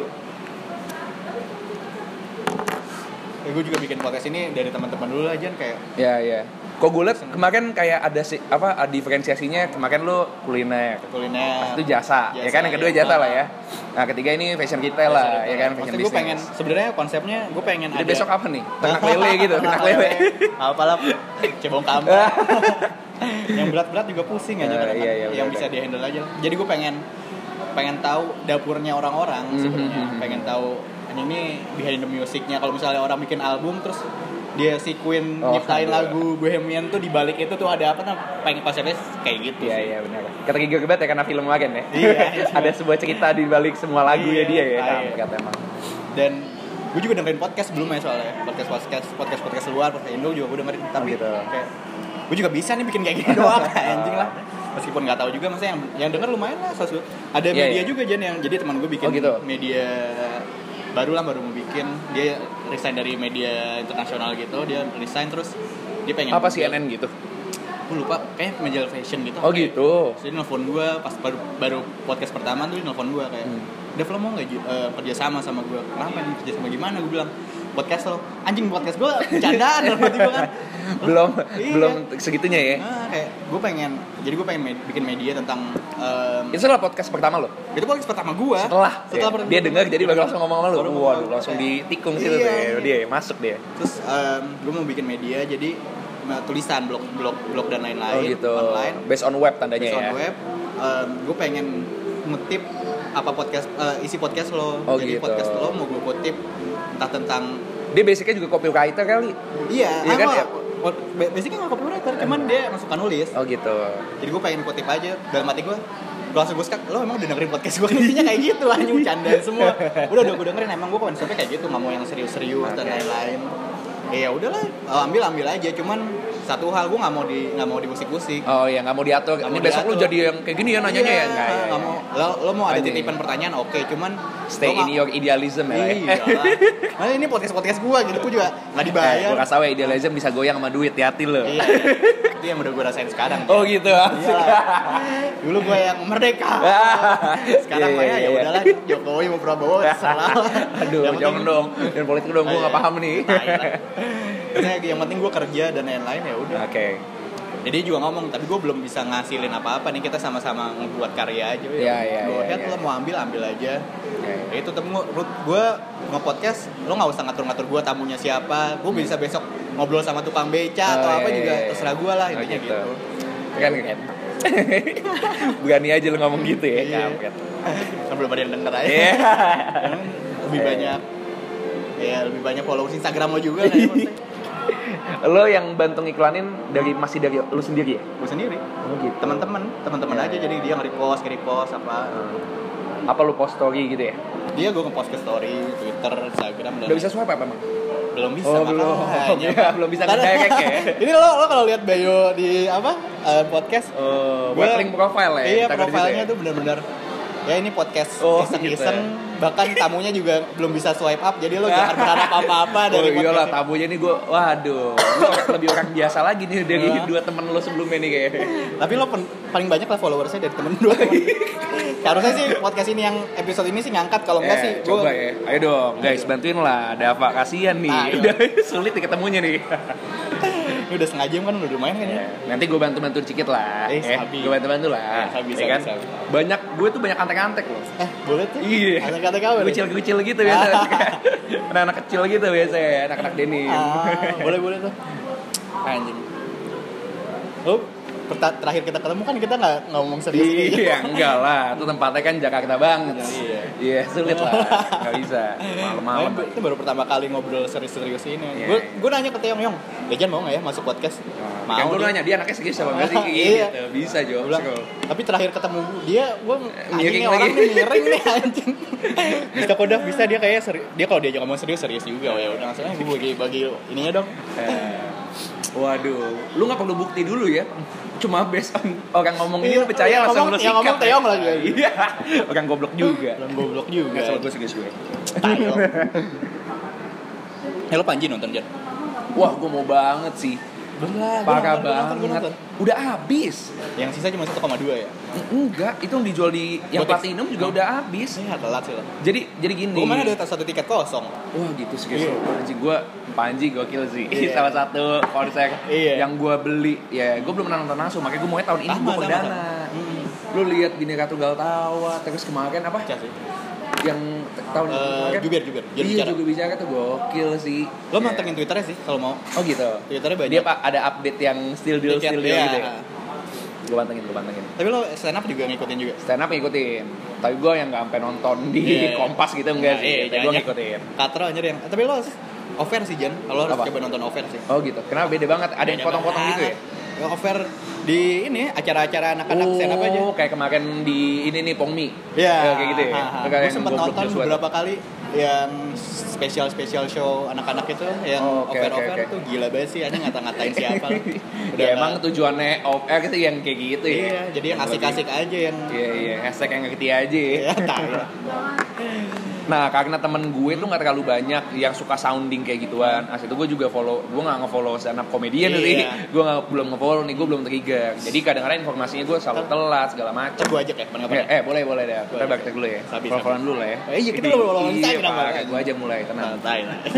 Ya, gue juga bikin podcast ini dari teman-teman dulu aja kayak Ya, ya. Kok gue liat kemarin kayak ada sih apa ada diferensiasinya kemarin lu kuliner. kuliner. Itu jasa, ya kan yang kedua iya. jasa lah ya. Nah, ketiga ini fashion retail lah, ya kan fashion Maksudnya gue pengen sebenarnya konsepnya gue pengen Jadi ada besok apa nih? Ternak lele gitu, ternak lele. [LAUGHS] Apalah cebong kampung. [LAUGHS] yang berat-berat juga pusing aja kadang iya, iya, yang bisa dihandle aja. Jadi gue pengen pengen tahu dapurnya orang-orang Mhm, sebenarnya. mhm. Pengen tahu ini behind the musicnya. Kalau misalnya orang bikin album terus dia si Queen Oh, nyiptain iya. lagu Bohemian tuh di balik itu tuh ada apa nah pengen konsepnya kayak gitu Iya, sih. iya benar. Kata Giga Gebat ya karena film kemarin ya. Iya. [LAUGHS] ada sebuah cerita di balik semua lagunya Iya, dia ya. iya. Kampret emang. dan gue juga dengerin podcast sebelumnya soalnya podcast podcast podcast podcast luar podcast Indo juga gue dengerin tapi gitu. kayak gue juga bisa nih bikin kayak gini [LAUGHS] doang anjing lah meskipun nggak tahu juga maksudnya yang yang denger lumayan lah sesu- ada Iya, media iya. juga Jan yang jadi teman gue bikin Oh, gitu. media baru lah baru mau bikin dia resign dari media internasional gitu dia resign terus dia pengen Apa CNN gitu? gue lupa kayak majalah fashion gitu Oh Kayak- gitu. Dia nelfon gue pas baru baru podcast pertama tuh dia nelfon gue kayak Hmm. Dev lo mau nggak eh, kerja sama sama gue kenapa nih kerja sama gimana gue bilang podcast lo anjing podcast gue bercandaan [LAUGHS] tiba-tiba kan belum Iya. belum segitunya ya. nah, kayak gue pengen jadi gue pengen med- bikin media tentang em, Itu setelah podcast pertama lo? itu podcast pertama gue Setelah, setelah ya. dia dengar jadi baru langsung ngomong sama ngomong. Waduh, langsung Kayak, ditikung situ tuh iya. ya. Dia masuk dia. terus gue mau bikin media jadi tulisan blog blog blog dan lain-lain Oh gitu. online Based on web tandanya Based on ya. web gue pengen ngetip apa podcast eh, isi podcast lo Oh, jadi gitu. podcast lo mau gue kutip entah tentang Dia basicnya juga copywriter kali. Iya, Iya kan, ya? basicnya nggak copywriter, cuman dia suka nulis. Oh gitu. Jadi gue pengen kutip aja dalam hati gue. Gue langsung gue lo emang udah dengerin podcast gue [LAUGHS] isinya kayak gitu aja bercandaan semua. Udah udah gue dengerin emang gue konsepnya kayak gitu nggak mau yang serius-serius dan Oke. lain-lain. Ya udahlah, oh, ambil ambil aja. Cuman satu hal gue nggak mau di nggak mau dibusik-busik. Oh ya nggak mau diatur. Nggak Ini mau besok lu diatur. jadi yang kayak gini ya nanyanya ya? Nggak ya. nggak mau. Lo, lo mau ada titipan pertanyaan oke, cuman Stay in your idealism ya. Iya lah. Nah, ini podcast podcast gue gitu, gue juga nggak Eh, dibayar. gue kasih ya idealism bisa goyang sama duit, hati-hati lo. Iya, itu yang udah gue rasain sekarang. Oh gitu. Iya. [LAUGHS] Dulu gue yang merdeka. [LAUGHS] Sekarang Iya, mah ya iya, ya iya. udahlah Jokowi mau Prabowo terserah. [LAUGHS] Aduh, jangan dong. Dan politik dong, gue nggak iya. paham nih. Yang penting gue kerja dan lain-lain ya udah. Oke. Jadi dia juga ngomong, tapi gue belum bisa ngasilin apa-apa nih kita sama-sama ngebuat karya aja. Iya, iya, iya, ahead iya. lo mau ambil ambil aja. Oke. Ya itu temu gue nge-podcast lo nggak usah ngatur-ngatur gue tamunya siapa gue bisa besok ngobrol sama tukang beca atau Hmm. Oh, apa iya, juga iya, iya. terserah gue lah Oh, intinya gitu. gitu. Keren keren. [LAUGHS] Berani aja lu ngomong gitu ya, Iya. kampret. kan belum ada yang denger aja Iya. Kan lebih Iya. banyak ya lebih banyak followers Instagram lo juga kan ya. [LAUGHS] Lo yang bantu iklanin dari masih dari lu sendiri ya? gue sendiri Oh gitu. teman-teman teman-teman Iya, aja jadi dia nge-repost nge-repost apa Apa lu post story gitu ya? dia gue nge-post ke story Twitter Instagram dan Udah bisa swipe apa emang? belum bisa Oh, belum. [LAUGHS] Ya, belum bisa ngedirect ya. [LAUGHS] ini lo lo kalau lihat bio di apa eh, podcast Gua- buat link profile ya? Iya, situ profilnya ya? tuh bener-bener ya ini podcast Oh, iseng-iseng bahkan tamunya juga belum bisa swipe up jadi lo jangan berharap apa-apa [LAUGHS] dari oh iyalah podcast tamunya nih gue waduh lebih orang biasa lagi nih dari Iya. dua temen lo sebelumnya nih kayaknya ini. tapi lo pen- paling banyak lah followersnya dari temen dua [LAUGHS] harusnya sih podcast ini yang episode ini sih ngangkat kalau enggak Eh, sih gua- coba ya ayo dong guys bantuin lah ada apa kasihan nih Nah, iya. udah [LAUGHS] sulit nih ketemunya nih ini udah setengah jam kan udah lumayan kan ya? Nanti gue bantu bantu dikit lah. Eh, eh, gue bantu bantu lah. Eh, sabi, ya sabi, kan? sabi. banyak gue tuh banyak antek-antek loh. Eh boleh tuh. Iya. ada kata kabar ya? Kucil-kucil gitu biasa. [LAUGHS] Anak-anak kecil gitu biasa ya, anak-anak denim. ah, boleh boleh tuh. Anjing. Perta- terakhir kita ketemu kan kita nggak ngomong serius gitu. Iya, enggak lah. Itu tempatnya kan Jakarta banget. Iya. Iya, sulit lah. [LAUGHS] Enggak bisa. Malam-malam. Nah, itu baru pertama kali ngobrol serius-serius ini. Iya. Gue gue nanya ke Teong Yong, Lejan mau nggak ya masuk podcast? Mau kan gue nanya dia anaknya serius apa sih? [LAUGHS] Iya. Gitu. Bisa, Seru. tapi terakhir ketemu dia, gue anjing miring orang lagi. nih miring nih [LAUGHS] anjing. bisa kok Dav, bisa dia kayak seri- dia kalau dia ngomong serius serius juga. Ya udah gue bagi bagi ininya dong. Waduh, lu nggak perlu bukti dulu ya. Cuma based on orang ngomong ini Iya, lu percaya yang langsung ngomong- lu yang sikat. ngomong Teong lagi. Iya. Orang goblok juga. Dan goblok juga. Enggak sama gue serius gue. Tayo. [LAUGHS] Eh lo Panji nonton Jan? Wah, gue mau banget sih. Parah gua nonton, gua banget. nonton. Udah habis. Yang sisa cuma 1,2 ya? Enggak, itu yang dijual di yang Botex. platinum juga udah habis. Saya telat sih lo. Jadi jadi gini. Gue kemarin ada satu tiket kosong. Wah gitu sih Iya. guys. Panji gue Panji gokil sih. Iya. [LAUGHS] Salah satu konser Iya. yang gue beli. Ya gue belum pernah nonton langsung. Makanya gue mau tahun ini gue sama. Hmm. Lu lihat Bineka Tunggal Tawa. Terus kemarin apa? Yang tahun Eh, kemarin. jubir, jubir. Jubir Iya juga bicara tuh gokil sih. Lo Ya. mantengin Twitternya sih kalau mau. Oh gitu. Twitternya banyak. Dia pak ada update yang still deal still deal iya. gitu ya. Gue pantengin, gue pantengin. Tapi lo stand up juga ngikutin juga. stand up ngikutin tapi gue yang gak sampai nonton di Iya. kompas gitu enggak Nah, sih iya, tapi gue jangan- ngikutin Katro anjir yang tapi lo offer sih Jan. Kalau harus Apa? coba nonton offer sih. oh gitu kenapa beda banget ada yang potong-potong gitu ya offer di ini acara-acara anak-anak stand up aja. Oh, kayak kemarin di ini nih Pongmi Iya. kayak gitu ya Gue goblok nonton beberapa kali yang spesial spesial show anak-anak itu yang Oh, oke, offer oke, offer oke. tuh gila banget sih aneh ngata-ngatain [LAUGHS] siapa lah. ya emang tujuannya off air itu yang kayak gitu ya Iya, jadi yang asik-asik aja yang iya iya hashtag yang ngerti aja ya. ya tai. [LAUGHS] Nah karena temen gue tuh nggak terlalu banyak yang suka sounding kayak gituan. As itu gue juga follow, gue nggak nge-follow stand up comedian Iya. nih. Gue nggak belum nge-follow nih, gue belum trigger. Jadi kadang-kadang informasinya gue selalu telat segala macam. Gue ajak ya, Eh, kapan-kapan. eh boleh boleh deh. Kita baktek dulu ya. Follow-followan dulu lah ya. Eh, iya, kita belum follow-followan Iya, Instagram, Pak. makanya. Gue aja mulai tenang. Santai lah. [LAUGHS]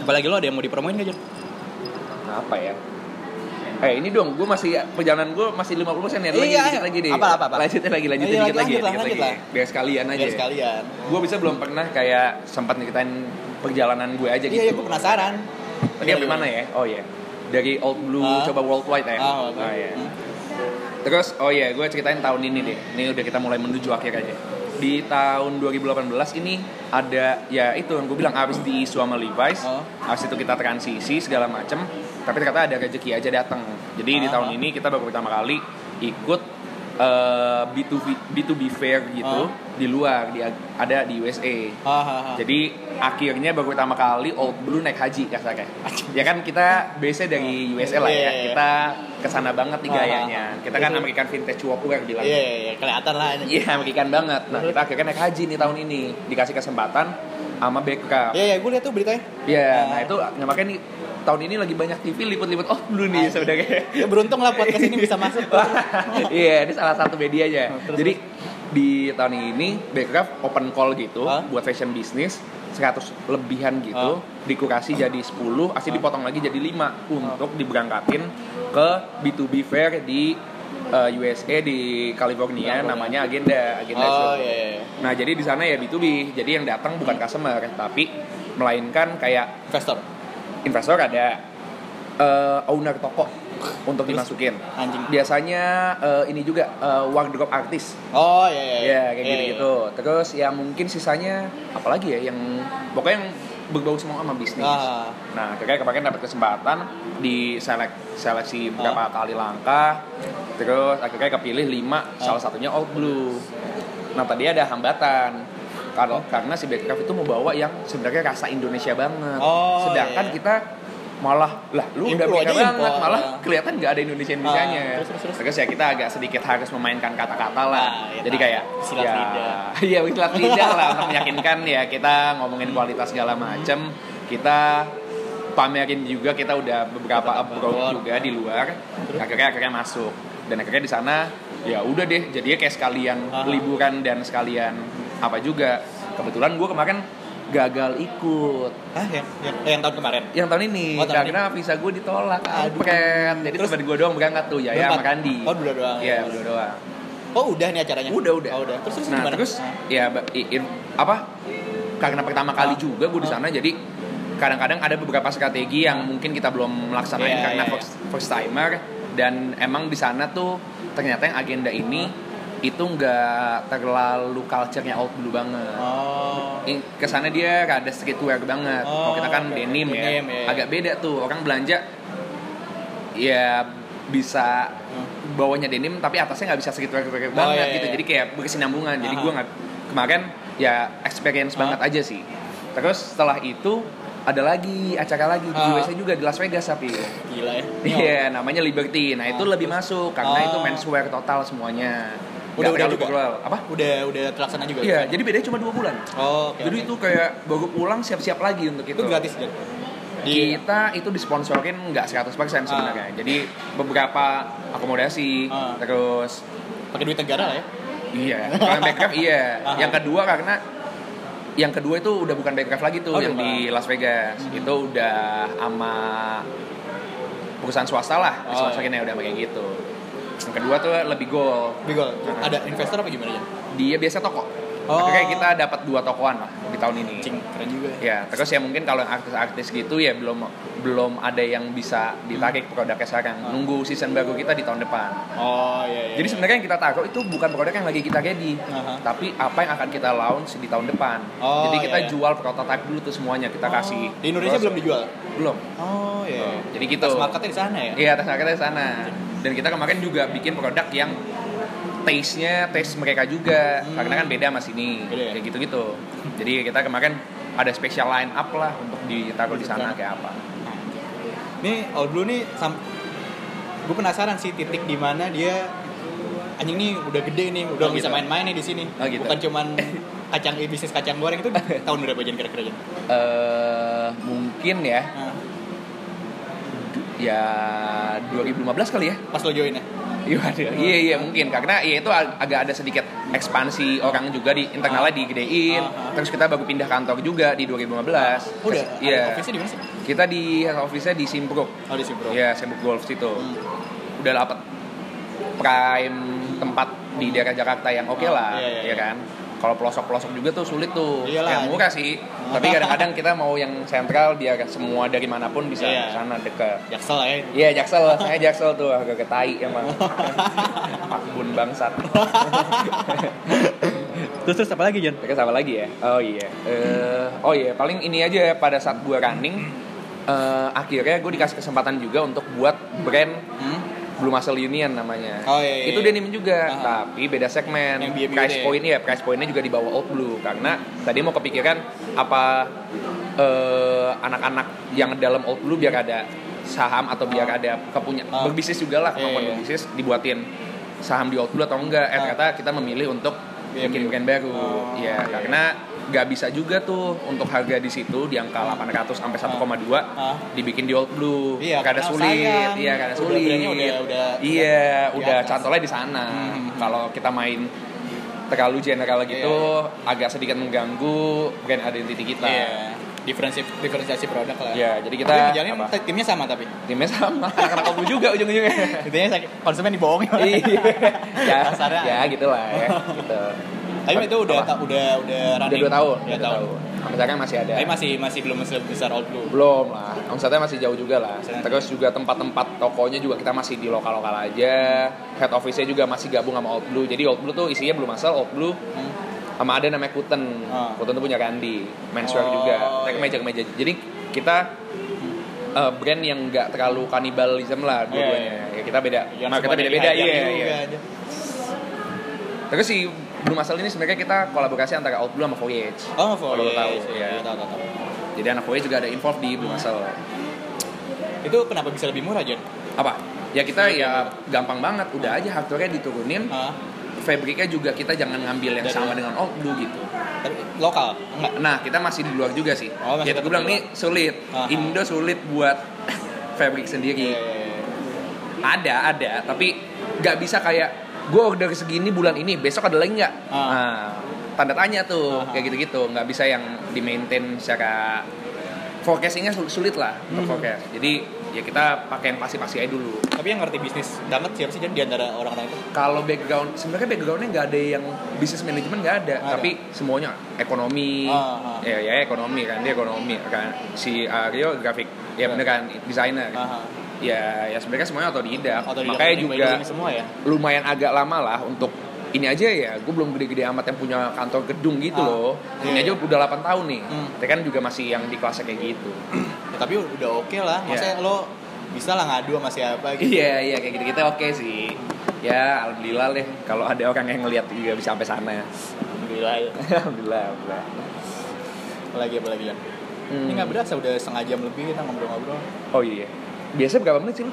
Apalagi lo ada yang mau dipromoin gak, Jon? Apa ya? Eh ini dong, gue masih perjalanan gue masih 50% ya. Lagi Iya, dikit lagi deh. apa, apa, apa? Lanjutin lagi, lanjutin Iya, dikit lagi, lanjut dikit lagi. Biar sekalian aja. Biar sekalian. Gue bisa belum pernah kayak sempat nyeritain perjalanan gue aja gitu. Iya, iya, gue penasaran. Tadi sampai mana ya? Oh iya. Dari Old Blue Ah. coba worldwide ya. Ah. Oh iya. Hmm. Terus oh iya, gue ceritain tahun ini deh. Ini udah kita mulai menuju akhir aja. di tahun 2018 ini ada ya itu yang gue bilang habis di isu sama Levi's, Oh. habis itu kita transisi segala macem, tapi ternyata ada rezeki aja datang. Jadi di Ah. tahun ini kita baru pertama kali ikut eh, B2B B2B fair gitu Ah. di luar di ada di USA. Hahaha. Jadi akhirnya baru pertama kali Old Blue naik haji kasarnya. Ya kan kita base dari USA lah Iya, ya. iya, iya. Kita ke sana banget nih Ah, gayanya. Kita kan. American vintage workwear bilang. Iya, iya, iya, kelihatan lah ini. Iya, American banget. Nah, kita akhirnya naik haji nih tahun ini. Dikasih kesempatan sama Beckham. Iya, iya, gue lihat tuh beritanya. Iya, Ah. nah itu nah, makanya nih tahun ini lagi banyak TV liput-liput Old Blue nih sebenarnya. Ya beruntung lah podcast ini bisa masuk. [LAUGHS] Iya, ini salah satu medianya. Terus, Jadi di tahun ini Backcraft open call gitu Hah? buat fashion business 100 lebihan gitu dikurasi jadi 10 asli dipotong lagi jadi 5 untuk diberangkatin ke B2B fair di eh, USA di California California. namanya agenda agenda Oh, show. iya, iya. Nah, jadi di sana ya B2B. Jadi yang datang bukan customer tapi melainkan kayak Investor. Investor ada eh, owner toko untuk Terus? dimasukin. Anjing. Biasanya eh, ini juga eh, wardrobe artis. Oh, iya, iya. Ya, kayak Iya, gitu-gitu. Terus ya mungkin sisanya apalagi ya yang pokoknya yang berbau semua sama bisnis. Ah. Nah, kayak kemarin dapat kesempatan di selek seleksi beberapa kali langkah. Terus akhirnya kepilih 5, salah satunya Old Blue. Nah, tadi ada hambatan. Kalau karena si Backcraft itu mau bawa yang sebenarnya rasa Indonesia banget. Oh, Sedangkan iya. kita malah lah lu udah Impro banget impor, malah ya. kelihatan nggak ada Indonesia Indonesianya Ah, terus, terus, terus. ya kita agak sedikit harus memainkan kata-kata lah Ah, iya, jadi kayak Silat ya, lidah. [LAUGHS] iya silat lidah lah untuk meyakinkan ya kita ngomongin kualitas segala macem kita pamerin juga kita udah beberapa abroad juga di luar akhirnya akhirnya masuk dan akhirnya di sana ya udah deh jadinya kayak sekalian Aha. liburan dan sekalian apa juga kebetulan gue kemarin gagal ikut Ah, yang, yang, eh, yang tahun kemarin. yang tahun ini Oh, tahun karena visa gue ditolak Aduh. jadi Terus? teman gue doang berangkat tuh ya ya Berempat? sama Kandi Oh, berdua doang. iya berdua doang Oh, udah nih acaranya. udah udah Oh, udah. Terus terus nah gimana? terus Ah. ya in- apa karena pertama kali Ah. juga gue di Ah. sana jadi kadang-kadang ada beberapa strategi yang mungkin kita belum melaksanain Iya, karena iya, first, first timer dan emang di sana tuh ternyata yang agenda ini itu nggak terlalu culture-nya old blue banget Oh. Ke sana dia rada streetwear banget. Kalau Oh, kita kan oke. denim, ya, Denim, ya. agak beda tuh. Orang belanja ya bisa bawahnya denim tapi atasnya nggak bisa streetwear banget Oh, iya, gitu. iya. Jadi kayak berkesinambungan. Jadi Aha. gue nggak kemarin ya experience banget aja sih. Terus setelah itu ada lagi acara lagi di. USA juga di Las Vegas tapi Gila ya. Iya, namanya Liberty. Nah, itu Ah, lebih masuk karena Ah. itu menswear total semuanya. Udah- udah juga? plural. Apa? Udah udah terlaksana juga. Iya, ya? jadi bedanya cuma dua bulan. Oh, oke. Jadi itu kayak baru pulang siap-siap lagi untuk itu. itu gratis kan? Kita itu disponsorin nggak 100% sebenarnya. Jadi beberapa akomodasi, Ah. terus pakai duit negara lah ya. iya, [LAUGHS] kalau backup iya. Ah. Yang kedua karena yang kedua itu udah bukan backup lagi tuh Oh, yang di Las Vegas. Hmm. Itu udah sama perusahaan swasta lah, Oh, disponsorinnya udah kayak gitu. Kedua tuh lebih goal. Bigol. Ah. Ada investor apa gimana ya? Dia biasa toko. Oh. Akhirnya kita dapat dua tokoan lah di tahun ini. Cing, keren juga. Ya, terus ya mungkin kalau yang artis-artis gitu ya belum belum ada yang bisa ditarik produknya sekarang. Hmm. Nunggu season baru kita di tahun depan. Oh iya iya. Jadi sebenarnya yang kita taruh itu bukan produk yang lagi kita ready, Aha. tapi apa yang akan kita launch di tahun depan. Oh, Jadi kita iya, iya. jual prototipe dulu tuh semuanya kita Oh, kasih. Di Indonesia Terus- belum dijual. Belum. Oh iya. Oh, jadi gitu. Marketnya di sana ya. Iya, tes marketnya di sana. Dan kita kemarin juga bikin produk yang taste-nya taste mereka juga Hmm. karena kan beda sama sini Beda ya? kayak gitu-gitu. Jadi kita kemarin ada special line up lah untuk ditaruh di sana kayak apa. Nih Old Blue nih sam gue penasaran sih titik di mana dia anjing nih udah gede nih, udah Oh, bisa gitu. main-main nih di sini. Oh, gitu. Bukan cuman [LAUGHS] kacang bisnis kacang goreng itu [LAUGHS] tahun berapa Jen kira-kira Jen? Eh mungkin ya Nah, ya 2015 kali ya. pas lo join ya. Iya, ada. iya, iya mungkin karena ya itu ag- agak ada sedikit ekspansi orang juga di internalnya digedein. Ah, ah. Terus kita baru pindah kantor juga di 2015. Udah, Iya. office-nya di mana sih? Kita di office-nya di Simpruk. Oh di Simpro. Iya, Simpruk Golf situ. Hmm. Udah dapat prime tempat di daerah Jakarta yang oke Oh, lah, iya, iya, ya iya. Kalau pelosok-pelosok juga tuh sulit tuh. Iyalah, yang murah sih. Tapi kadang-kadang kita mau yang sentral biar semua dari mana pun bisa Iya. ke sana dekat. Jaksel ya. Iya Jaksel, saya Jaksel tuh agak ketai emang. [LAUGHS] Pak bun bangsat. [LAUGHS] Terus terus apa lagi Jon? Mereka sama lagi ya? Oh iya. Eh, oh iya, paling ini aja ya pada saat gue running eh, akhirnya gue dikasih kesempatan juga untuk buat brand Hmm? Blue Muscle Union namanya. Oh, iya, iya, Itu iya. denim juga, Aha. tapi beda segmen. Yang BM price point ya, price pointnya juga di bawah Old Blue karena tadi mau kepikiran apa eh, anak-anak yang dalam Old Blue biar ada saham atau biar Ah. ada kepunya Ah. berbisnis juga lah Iya, kemampuan iya, iya. berbisnis dibuatin saham di Old Blue atau enggak. Eh Ah. ternyata kita memilih untuk bikin brand baru. Oh, ya, iya. karena nggak bisa juga tuh untuk harga di situ di angka 800 sampai 1,2 Ah. dibikin di Old Blue. Iya, karena karena sulit, sayang. iya karena Udah sulit. brandnya udah- udah- iya, udah cantolnya di sana. Hmm. Kalau kita main terlalu general gitu agak sedikit mengganggu brand identity kita. Iya. Diferensi diferensiasi produk lah. Iya, jadi kita Tapi ngejalanin apa? timnya sama tapi. Timnya sama, [LAUGHS] Old Blue juga ujung-ujungnya. Intinya konsumen dibohongin. iya. ya, Kasarnya. ya gitulah ya. Gitu. Tapi itu udah ta- udah udah udah running. dua tahun, Dua udah tahun. tahun. Sekarang masih ada. Tapi masih masih belum sebesar Old Blue. Belum lah, omsetnya masih jauh juga lah. Omsetnya. Terus juga tempat-tempat tokonya juga kita masih di lokal-lokal aja. Head office-nya juga masih gabung sama Old Blue. Jadi Old Blue tuh isinya belum asal Old Blue Hmm. sama ada namanya Kuten. Ah. Kuten tuh punya Randy, menswear Oh, juga. Kita iya. kemeja-kemeja. Jadi kita eh, brand yang nggak terlalu kanibalism lah dua-duanya. Iya, Ya, kita beda, Yang semuanya beda-beda. Iya, iya. aja. Terus si Blue Muscle ini sebenarnya kita kolaborasi antara Old Blue sama Voyage. Oh, Kalau lo tahu, Iya, ya. tahu tahu tahu. Jadi anak Voyage juga ada involved di Blue Muscle. Itu kenapa bisa lebih murah, Jon? apa ya kita ya gampang banget udah aja hardware diturunin Hah? fabriknya juga kita jangan ngambil yang Dari- sama dengan old blue gitu Tapi lokal? Enggak. nah kita masih di luar juga sih Oh, masih ya gue bilang di nih sulit Aha. Indo sulit buat [LAUGHS] fabrik sendiri Iya, iya, iya. ada ada tapi nggak bisa kayak gue order segini bulan ini besok ada lagi nggak Ah. nah, tanda tanya tuh Aha. kayak gitu-gitu nggak bisa yang di maintain secara forecastingnya sul- sulit lah Hmm. forecast jadi ya kita pakai yang pasti-pasti aja dulu Tapi yang ngerti bisnis banget siapa sih Jon di antara orang-orang itu? kalau background sebenarnya backgroundnya nggak ada yang bisnis manajemen nggak ada, ada. tapi semuanya ekonomi Ah, ah. ya ya ekonomi kan dia ekonomi kan si Aryo grafik ya Iya. bener kan desainer. Ya ya sebenarnya semuanya otodidak Atau di makanya juga ini semua ya. lumayan agak lama lah untuk ini aja ya gue belum gede-gede amat yang punya kantor gedung gitu Ah, loh ini iya. aja udah 8 tahun nih Hmm. tapi kan juga masih yang di kelasnya kayak gitu Ya, tapi udah oke lah. Maksudnya Iya. lo bisa lah ngadu sama siapa gitu. iya iya kayak gitu kita oke sih ya alhamdulillah deh kalau ada orang yang ngelihat juga bisa sampai sana ya Alhamdulillah ya. [LAUGHS] alhamdulillah alhamdulillah Apalagi apalagi Jon. Hmm. Ini nggak berasa udah setengah jam lebih kita ngobrol-ngobrol. Oh iya. Biasanya berapa menit sih lu?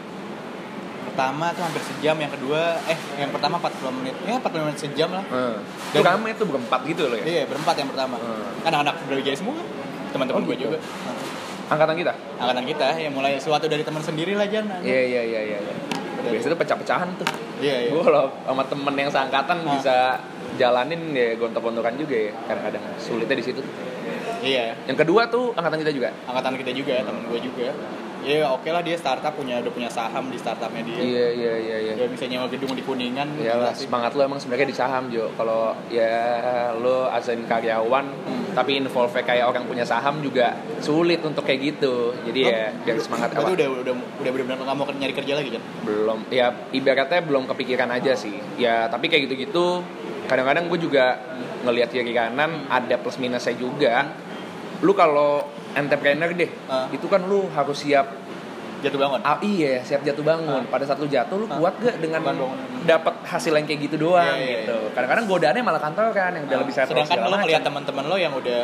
Pertama tuh hampir sejam, yang kedua eh yang pertama 40 menit. Ya 40 menit sejam lah. Hmm. Dan- Itu tuh berempat gitu loh ya. Iya, berempat yang pertama. Hmm. Anak-anak Brawijaya semua. Teman-teman Oh, gue gitu. juga. Angkatan kita? Angkatan kita yang mulai sesuatu dari teman sendiri lah Jan. Iya iya iya iya. iya. Biasanya tuh pecah-pecahan tuh. Iya, iya. Gue kalau sama temen yang seangkatan bisa jalanin ya gontok-gontokan juga ya. Kadang-kadang sulitnya di situ. Iya. Yang kedua tuh angkatan kita juga. Angkatan kita juga, teman gue juga. Ya oke lah dia startup punya udah punya saham di startupnya dia. Iya iya iya iya. Dia bisa nyewa gedung di Kuningan. Gila sih. semangat lu emang sebenarnya di saham Jo. Kalau ya lu asain karyawan, Hmm. tapi involve kayak orang punya saham juga sulit untuk kayak gitu. Jadi Lo- ya biar semangat apa? udah udah udah benar-benar nggak mau nyari kerja lagi kan? belum ya ibaratnya belum kepikiran aja sih ya tapi kayak gitu-gitu kadang-kadang gue juga ngelihat kiri kanan ada plus minusnya juga lu kalau entrepreneur deh Ah. itu kan lu harus siap Jatuh bangun. ah, iya siap jatuh bangun pada saat lu jatuh lu Ah. kuat gak dengan dapat hasil yang kayak gitu doang Iya, iya, gitu kadang-kadang godaannya malah kantor kan yang udah Nah, lebih settle sedangkan macam. ngeliat teman-teman lo yang udah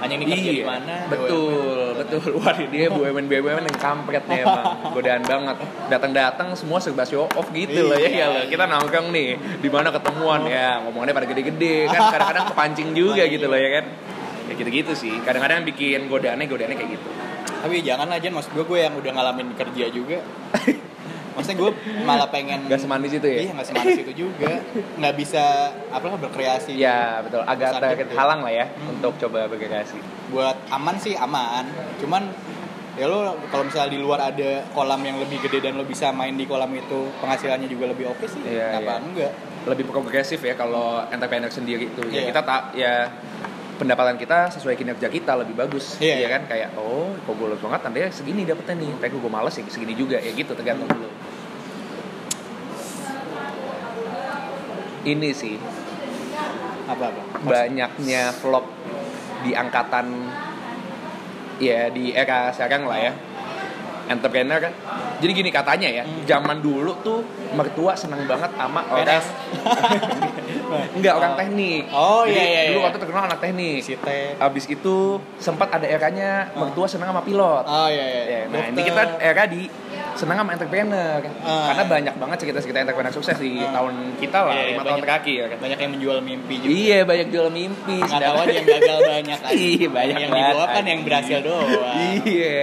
hanya ini kerja di Iya, mana betul, betul. [LAUGHS] Wah, dia BUMN BUMN yang kampret nih emang, godaan banget. Datang-datang semua serba show off gitu loh ya, Iya. ya loh. Kita nongkrong nih, di mana ketemuan ya, ngomongnya pada gede-gede kan, [LAUGHS] kadang-kadang kepancing juga gitu loh ya kan. Ya gitu-gitu sih. Kadang-kadang bikin godaannya godaannya kayak gitu. tapi jangan lah Jan maksud gue gue yang udah ngalamin kerja juga [LAUGHS] maksudnya gue malah pengen Gak semanis itu ya? iya nggak semanis itu juga nggak bisa apa lah berkreasi Ya betul, agak Pesan ter- gede. halang lah ya Hmm. untuk coba berkreasi. buat aman sih aman cuman ya lo kalau misalnya di luar ada kolam yang lebih gede dan lo bisa main di kolam itu penghasilannya juga lebih oke sih Iya, kenapa iya. enggak Lebih progresif ya kalau entrepreneur sendiri itu. Ya Iya. kita tak ya pendapatan kita sesuai kinerja kita lebih bagus Iya, ya iya. kan? Kayak oh kok gue banget? Tandanya segini dapetnya nih. Tapi gue males ya segini juga ya gitu tergantung dulu ini sih. Apa apa? banyaknya vlog di angkatan ya di era sekarang lah ya entrepreneur kan jadi gini katanya ya Hmm. zaman dulu tuh mertua senang banget sama orang enggak orang teknik Oh, Jadi iya, iya, dulu iya. waktu terkenal anak teknik Si Teh. abis itu sempat ada eranya mertua senang sama pilot Oh iya iya. Ya, nah ini Dokter. kita era di senang sama entrepreneur Ah. karena banyak banget cerita-cerita entrepreneur sukses di Ah. tahun kita lah Iya, iya, lima tahun banyak. terakhir kan banyak yang menjual mimpi juga. Iya banyak jual mimpi. Aja yang gagal banyak kan. [LAUGHS] Iya banyak Yang dibawa kan yang berhasil doang. Iya.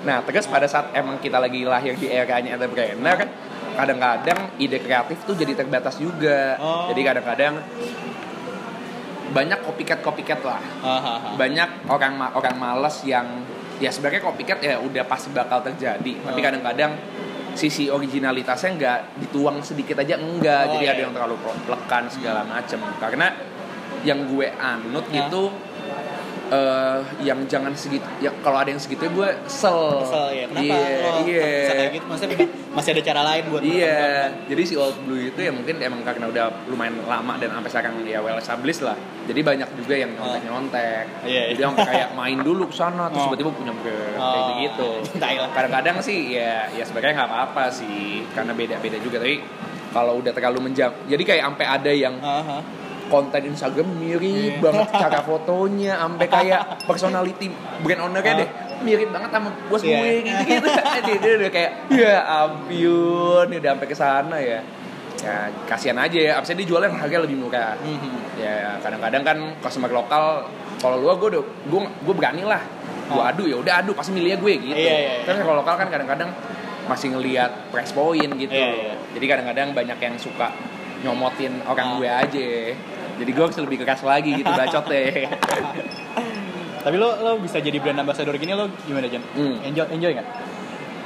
Nah terus pada saat emang kita lagi lahir di eranya entrepreneur kan kadang-kadang ide kreatif tuh jadi terbatas juga. Oh. Jadi kadang-kadang banyak copycat copycat lah. Hahaha. Banyak orang ma- orang males yang ya sebenarnya copycat ya udah pasti bakal terjadi. Tapi Oh. kadang-kadang sisi originalitasnya nggak dituang sedikit aja enggak. Oh, Jadi iya, ada iya. yang terlalu plekan segala macem. Karena yang gue anut Nah. itu eh yang jangan segitu ya kalau ada yang segitu gue kesel Kesel ya. Kenapa iya lo bisa kayak gitu? Maksudnya masih ada cara lain buat Iya, jadi si Old Blue itu ya mungkin emang karena udah lumayan lama dan sampai sekarang ya well established lah. Jadi banyak juga yang nyontek-nyontek. Iya, iya. Jadi sampai kayak main dulu ke sana terus Oh. tiba-tiba punya brand Oh. kayak gitu. [LAUGHS] Kadang-kadang sih ya ya sebenarnya nggak apa-apa sih karena beda-beda juga tapi kalau udah terlalu menjam. Jadi kayak sampai ada yang Hahaha. Konten Instagram mirip Iya. banget cara fotonya sampai kayak personality brand ownernya deh mirip banget sama bos Iya. gue gitu gitu [LAUGHS] dia, dia udah kayak ya ampun udah sampai ke sana ya ya kasihan aja ya abisnya dia jualnya harga lebih murah Mhm. ya kadang-kadang kan customer lokal kalau lu gue udah gue gue berani lah gue Ah. adu ya udah adu pasti milihnya gue gitu iya, iya. terus kalau lokal kan kadang-kadang masih ngelihat price point gitu Iya, iya. jadi kadang-kadang banyak yang suka nyomotin orang Ah. gue aja jadi gue harus lebih keras lagi gitu bacot deh Tapi lo lo bisa jadi brand ambassador gini lo gimana Jan? Hmm. Enjoy enjoy nggak?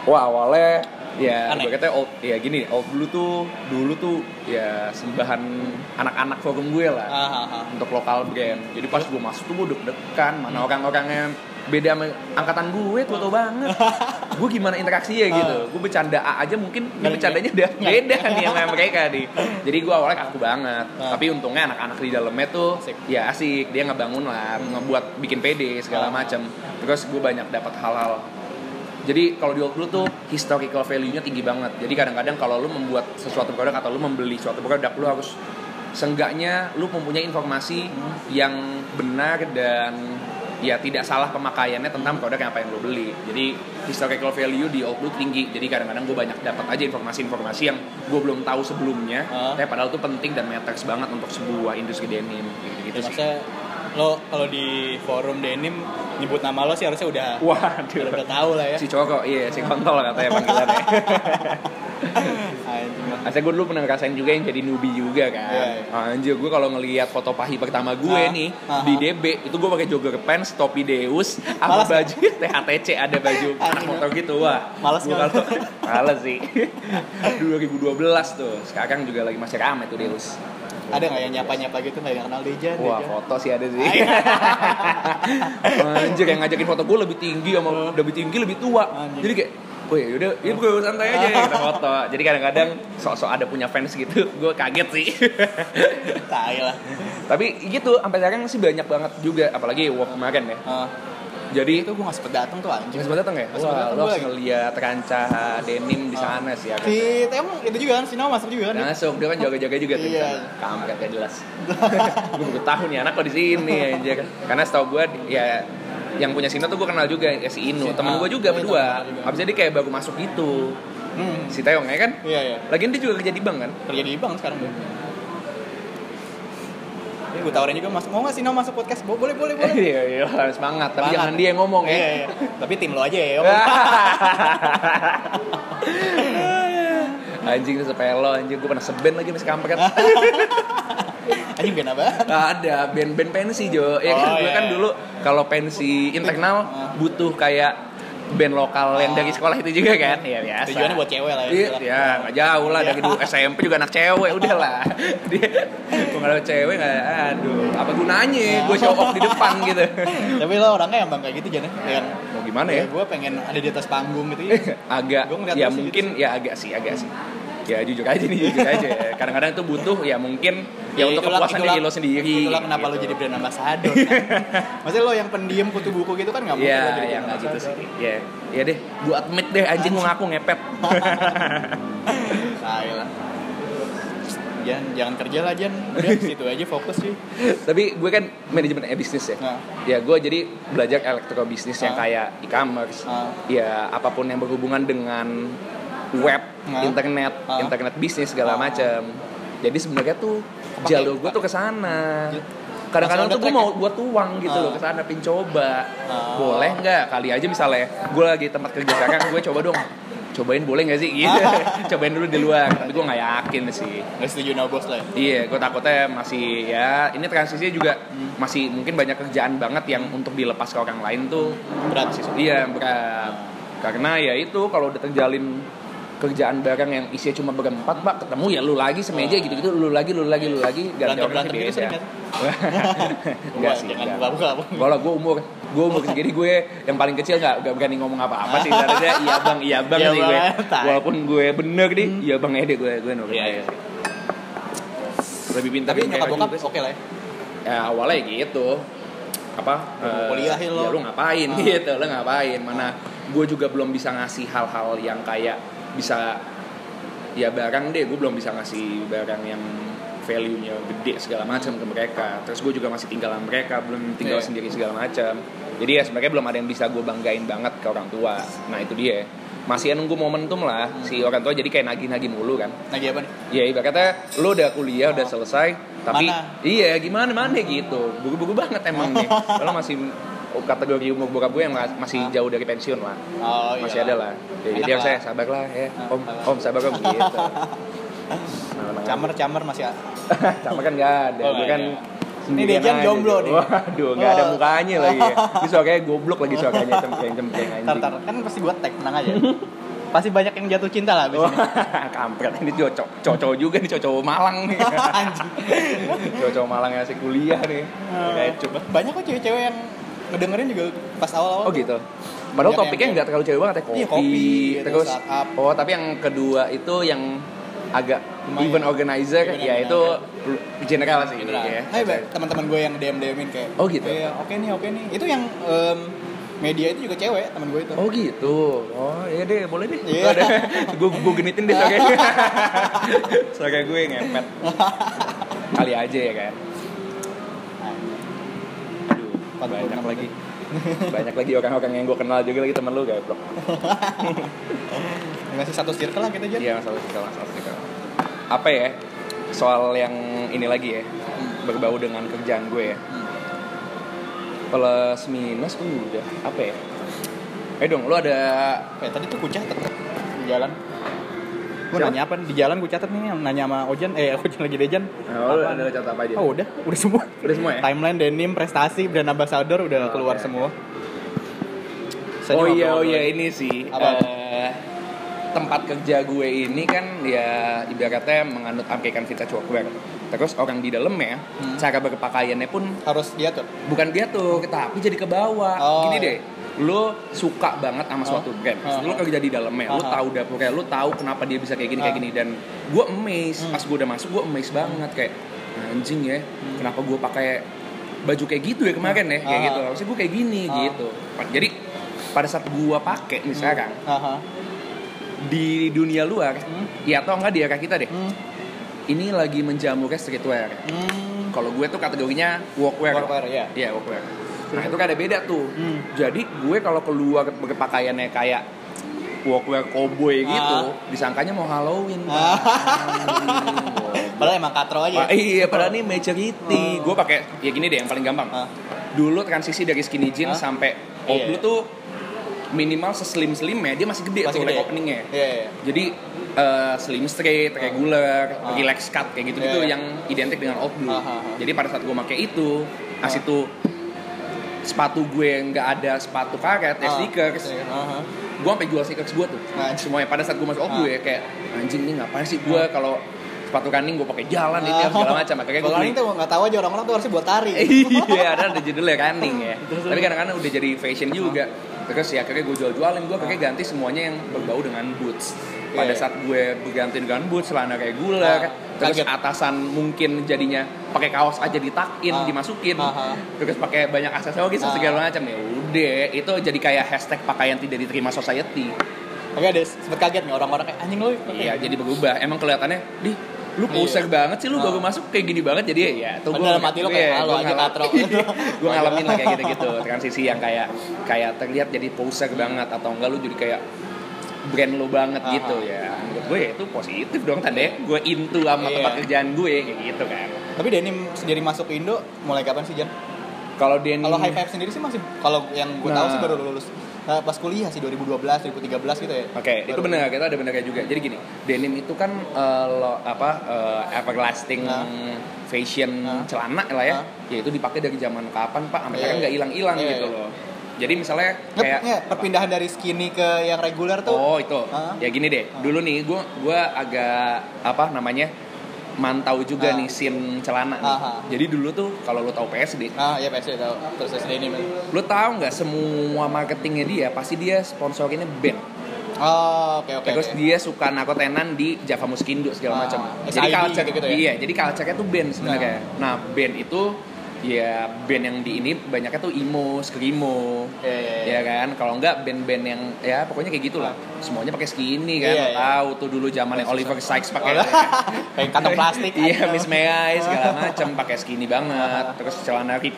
Wah awalnya ya gue old ya gini old blue tuh dulu tuh ya sembahan anak-anak forum gue lah Hahaha. untuk lokal brand jadi pas gue masuk tuh gue deg-degan mana orang-orangnya beda sama angkatan gue tuh tau banget. [LAUGHS] Gue gimana interaksi ya gitu. Gue bercanda A aja mungkin Nggak- bercandanya udah beda nih sama mereka nih. [LAUGHS] Jadi gue awalnya kaku banget. Ah. tapi untungnya anak-anak di dalamnya tuh Asik. ya asik. Dia ngebangun lah ngebuat bikin pede segala Ah. macam terus gue banyak dapat hal-hal. Jadi kalau di Old Blue tuh historical value-nya tinggi banget. Jadi kadang-kadang kalau lu membuat sesuatu produk atau lu membeli suatu produk, lu harus seenggaknya lu mempunyai informasi yang benar dan ya tidak salah pemakaiannya tentang produk yang apa yang lu beli. Jadi historical value di Blue tinggi. Jadi kadang-kadang gue banyak dapat aja informasi-informasi yang gue belum tahu sebelumnya. Ah. Tapi padahal itu penting dan matters banget untuk sebuah industri denim gitu-gitu Ya, sih. maksudnya lo kalau di forum denim nyebut nama lo sih harusnya udah Waduh. udah, udah tahu lah ya. Si cowok, iya si kontol katanya panggilannya. [LAUGHS] [LAUGHS] Asal gue dulu pernah ngerasain juga yang jadi newbie juga kan. Iya, iya. Anjir gue kalau ngelihat foto pahi pertama gue nih ah, di. DB itu gue pakai jogger pants, topi Deus, sama baju [LAUGHS] THTC ada baju [LAUGHS] anak motor gitu wah. Malas Gua nggak? kalau males sih. 2012 tuh. Sekarang juga lagi masih rame tuh Deus. Ada nggak yang nyapa-nyapa gitu nggak yang kenal Dejan? Wah Dejan? foto sih ada sih. Anjir yang ngajakin foto gue lebih tinggi sama lebih tinggi lebih tua. Anjing. Jadi kayak Oh ya udah, ya bro santai aja [LAUGHS] kita foto. Jadi kadang-kadang sok-sok ada punya fans gitu, [LAUGHS] gue kaget sih. [LAUGHS] Tai lah. Tapi gitu, sampai sekarang sih banyak banget juga, apalagi WOP kemarin ya. Ah, Jadi itu gue nggak sempet datang tuh anjing. Nggak sempat datang ya? Nggak sempet lo gua harus lagi. ngeliat kancah denim di sana sih ya kan. Si Teo itu juga kan, si Nao masuk juga kan? Masuk, dia kan jaga-jaga juga tuh Iya. Kampret gak jelas. gue baru tahu nih anak kok di sini anjir. Karena setahu gue ya yang punya Sino tuh gue kenal juga ya si Inu. Si- Temen gue juga iya, berdua. Abisnya dia kayak baru masuk gitu. Hmm. Si Teong ya kan? Iya iya. Lagian dia juga kerja di bank kan? Kerja di bank sekarang dia. Ini gue tawarin juga masuk mau nggak sih masuk podcast? Bo- Boleh boleh boleh. [LAUGHS] Iya, iya, harus semangat. Tapi jangan dia yang ngomong ya. Iya, iya. Tapi tim lo aja ya. Om. [LAUGHS] anjing itu sepelo anjing gue pernah seben lagi masih kampret [LAUGHS] Anjing band apa? ada band-band pensi Jo ya kan Oh, gue iya, kan iya. dulu kalau pensi internal Ah. butuh kayak band lokal yang Ah. dari sekolah itu juga kan ya biasa Tujuannya buat cewek lah ya. Iya, ya nggak jauh lah dari Iya. dulu SMP juga anak cewek [LAUGHS] udah lah dia ada cewek nggak aduh apa gunanya gue show off di depan gitu [LAUGHS] Tapi lo orangnya yang bang kayak gitu Jan ya? Yang mau gimana ya gue pengen ada di atas panggung gitu ya. [LAUGHS] agak ya mungkin gitu ya agak sih agak sih ya jujur aja nih jujur aja ya. kadang-kadang itu butuh ya mungkin ya, untuk itulah- kepuasan itulah- diri lo sendiri Itulah kenapa lo gitu. jadi brand ambassador kan? [LAUGHS] Maksudnya lo yang pendiam kutu buku gitu kan nggak mungkin Iya, lo jadi ya brand nggak gitu sih. Ya, ya deh, gua admit deh anjing mau ngaku ngepet. [LAUGHS] Tai lah. Jangan, jangan kerja lah Jan, udah [LAUGHS] situ aja fokus sih. Tapi gue kan manajemen e bisnis ya. Nah. Ya gue jadi belajar elektro bisnis yang Ah. kayak e-commerce. Ah. Ya apa pun yang berhubungan dengan web, Ah. internet, internet bisnis segala macam. Jadi sebenarnya tuh Kepake- jalur gue tuh ke sana. Kadang-kadang Masih tuh gue mau buat tuang gitu loh ke sana pin coba. Boleh nggak? Kali aja misalnya gue lagi tempat kerja sekarang gue coba dong. Cobain boleh nggak sih? Gitu. [LAUGHS] Cobain dulu di luar. Tapi gue nggak yakin sih. Gak setuju no bos lah ya. Iya, gue takutnya masih ya ini transisinya juga masih mungkin banyak kerjaan banget yang untuk dilepas ke orang lain tuh Berat sih. iya berat. Karena ya itu kalau udah terjalin kerjaan bareng yang isinya cuma berempat pak ketemu ya lu lagi semeja gitu gitu lu lagi lu lagi lu lagi ganti Berantem orang [LAUGHS] sih gitu sih, enggak. buka buka. Kalau gue umur, gue umur segini gue yang paling kecil nggak nggak berani ngomong apa-apa sih. Tadinya iya bang, iya bang Iya sih gue. Walaupun gue bener nih, iya bang Ede gue gue nurut Iya, iya. sih. Lebih pintar Tapi nyokap bokap sih. oke lah ya. Ya awalnya gitu. Apa? Ya, eh, kuliahin lo. Ya lu ngapain Ah. gitu, lo ngapain? Mana gue juga belum bisa ngasih hal-hal yang kayak bisa ya barang deh, gue belum bisa ngasih barang yang value-nya gede segala macam ke mereka. Terus gue juga masih tinggal sama mereka, belum tinggal Iya. sendiri segala macam. Jadi ya sebenarnya belum ada yang bisa gue banggain banget ke orang tua. Nah itu dia. Masih nunggu momentum lah si orang tua jadi kayak nagih-nagih mulu kan. Lagi apa nih? Ya ibaratnya lo udah kuliah udah selesai tapi Mana? iya gimana mana gitu buku-buku banget emang nih [LAUGHS] kalau masih oh, kategori umur bokap gue yang mas- masih jauh dari pensiun lah Oh iya. masih ada lah Enak jadi lah. saya sabar lah ya Ah, om om sabar om gitu Camer camer masih a- [LAUGHS] sama kan nggak ada Oh, gue kan ada. Dejan aja jomblo gitu. nih. waduh nggak ada Oh. mukanya lagi ya ini suaranya goblok lagi suaranya cempreng cempreng Ntar, anjing ntar. kan pasti gua tag tenang aja. pasti banyak yang jatuh cinta lah abis Wah, ini. [LAUGHS] kampret ini cocok cocok juga nih cocok Malang nih [LAUGHS] Anjing. cocok Malang yang kuliah nih kayak coba Banyak kok cewek-cewek yang ngedengerin juga pas awal-awal. Oh tuh. gitu. Padahal topiknya nggak terlalu cewek banget ya kopi. Iya, kopi, terus startup. oh tapi yang kedua itu yang agak Lumayan. event organizer Event ya itu general sih Beneran. ya. Hai, teman-teman gue yang DM DMin kayak. Oh, gitu? Iya, oke nih, oke nih. Itu yang em, media itu juga cewek, teman gue itu. Oh gitu. Oh iya deh, boleh deh. Iya. Ada [LAUGHS] gue gue genitin deh soalnya. [LAUGHS] soalnya gue ngepet. [LAUGHS] Kali aja ya kan. Banyak lagi. banyak lagi orang-orang yang gue kenal juga lagi temen lu gak bro [LAUGHS] Ngasih satu circle lah kita aja. Iya masalah kita masalah kita. Apa ya? Soal yang ini lagi ya, berbau dengan kerjaan gue ya. Plus minus udah apa ya? Eh dong, lu ada Kayak tadi tuh catet di jalan. Gue nanya apa di jalan gue catet nih nanya sama Ojan, eh [LAUGHS] Ojan lagi Dejan. Oh, Apaan? ada catat apa aja? Oh udah, udah semua. Udah semua ya? Timeline, denim, prestasi, brand ambassador udah Oh, keluar oke. semua. Saya oh iya, oh iya ini sih. Apa? eh, tempat kerja gue ini kan ya ibaratnya menganut angkekan vintage workwear. Terus orang di dalamnya, Hmm. cara berpakaiannya pun harus diatur. bukan dia tuh, tapi jadi ke bawah. Oh, Gini deh, lo suka banget sama suatu Oh. brand, Oh, lo oh. kerja di dalamnya, lo Oh, oh. tahu dapurnya, lo tahu kenapa dia bisa kayak gini kayak Oh. gini dan gue amazed Hmm. pas gue udah masuk gue amazed banget kayak anjing ya, kenapa gue pakai baju kayak gitu ya kemarin ya kayak Ah. gitu, harusnya gue kayak gini Ah. gitu. Jadi pada saat gue pakai nih sekarang Aha. di dunia luar, Hmm. ya atau enggak di era kita deh, Hmm. ini lagi menjamurnya streetwear. Hmm. Kalau gue tuh kategorinya workwear. Workwear, ya. Iya, workwear. Nah, itu kan ada beda tuh. Hmm. Jadi gue kalau keluar berpakaiannya kayak workwear cowboy gitu, Ah. disangkanya mau Halloween. Ah. [LAUGHS] Padahal emang katro aja. Wah, iya, padahal ini majority. Gue pakai ya gini deh yang paling gampang. Ah. Dulu transisi dari skinny jeans Ah. sampai old Iya. blue tuh minimal seslim slimnya dia masih gede Masih tuh gede. leg openingnya. Iya, iya. Jadi eh, slim straight, regular, Ah. relax cut kayak gitu-gitu iya. yang identik dengan old blue. Ah, ah, ah. Jadi pada saat gue pakai itu, Ah. itu sepatu gue nggak ada sepatu karet, ya Ah, sneakers, iya, aha. gue sampai jual sneakers gue tuh. Nah, Semuanya pada saat gue masuk Ah. blue ya kayak anjing nih ngapain sih gue kalau sepatu running gue pakai jalan itu Ah. segala macam. Akhirnya gue ini tuh nggak tahu aja orang-orang tuh harusnya buat tari. [LAUGHS] iya, ada ada judulnya running ya. Tapi kadang-kadang udah jadi fashion juga. Terus ya akhirnya gue jual-jualin, gue akhirnya ganti semuanya yang berbau dengan boots. Pada Iya. saat gue berganti dengan boot celana kayak gula kan. terus kaget. atasan mungkin jadinya pakai kaos aja ditakin Ah. dimasukin Ah, ah. terus pakai banyak aksesoris Ah. segala macam ya udah itu jadi kayak hashtag pakaian tidak diterima society Oke, ada sempet kaget nih orang-orang kayak anjing lu. iya jadi berubah emang kelihatannya di lu Iya. poser banget sih lu Ah. baru masuk kayak gini banget jadi ya tuh Padahal mati lu kayak, "Halo, aja katro." [LAUGHS] gue ngalamin lah kayak gitu-gitu [LAUGHS] transisi yang kayak kayak terlihat jadi poser banget atau enggak lu jadi kayak brand lu banget Ah. gitu ya menurut gue ya itu positif dong tanda gue into sama Iya. tempat kerjaan gue kayak gitu kan Tapi denim sendiri masuk Indo mulai kapan sih, Jan? kalau dia Kalau high five sendiri sih masih kalau yang gue tahu Nah. sih baru lulus eh, pas kuliah sih 2012, 2013 gitu ya. Oke, itu Baru- benar, kita ada benarnya juga. Jadi gini, denim itu kan eh, lo, apa eh, everlasting Hah? fashion Hah? celana lah ya. Hah? Ya itu dipakai dari zaman kapan, Pak? Sampai Iya, sekarang iya. nggak hilang-hilang Iya, gitu loh. Jadi misalnya kayak nggak, perpindahan dari skinny ke yang reguler tuh. Oh, itu. Hah? Ya gini deh. Dulu nih gua gua agak apa namanya? mantau juga Hah? nih scene celana nih. Jadi dulu tuh kalau lo tahu PSD, Ah, ya pasti tahu. Terus SD denim. lo tahu nggak semua marketingnya dia pasti dia sponsorinnya band. Oh, oke oke. Terus dia suka nakotenan di Java Muskindo segala Ah, macam. Jadi culture gitu-gitu ya? Iya, jadi culture-nya tuh band sebenarnya. Nah, band itu ya band yang di ini banyaknya tuh emo, screamo. Iya, iya, iya. Ya kan? Kalau enggak band-band yang ya pokoknya kayak gitulah. Semuanya pakai skinny kan. Lo iya. tahu tuh dulu zamannya Oliver Sykes pakai [LAUGHS] Kayak kantong plastik. Iya. Miss May segala [LAUGHS] macam pakai skinny banget. Terus celana rip.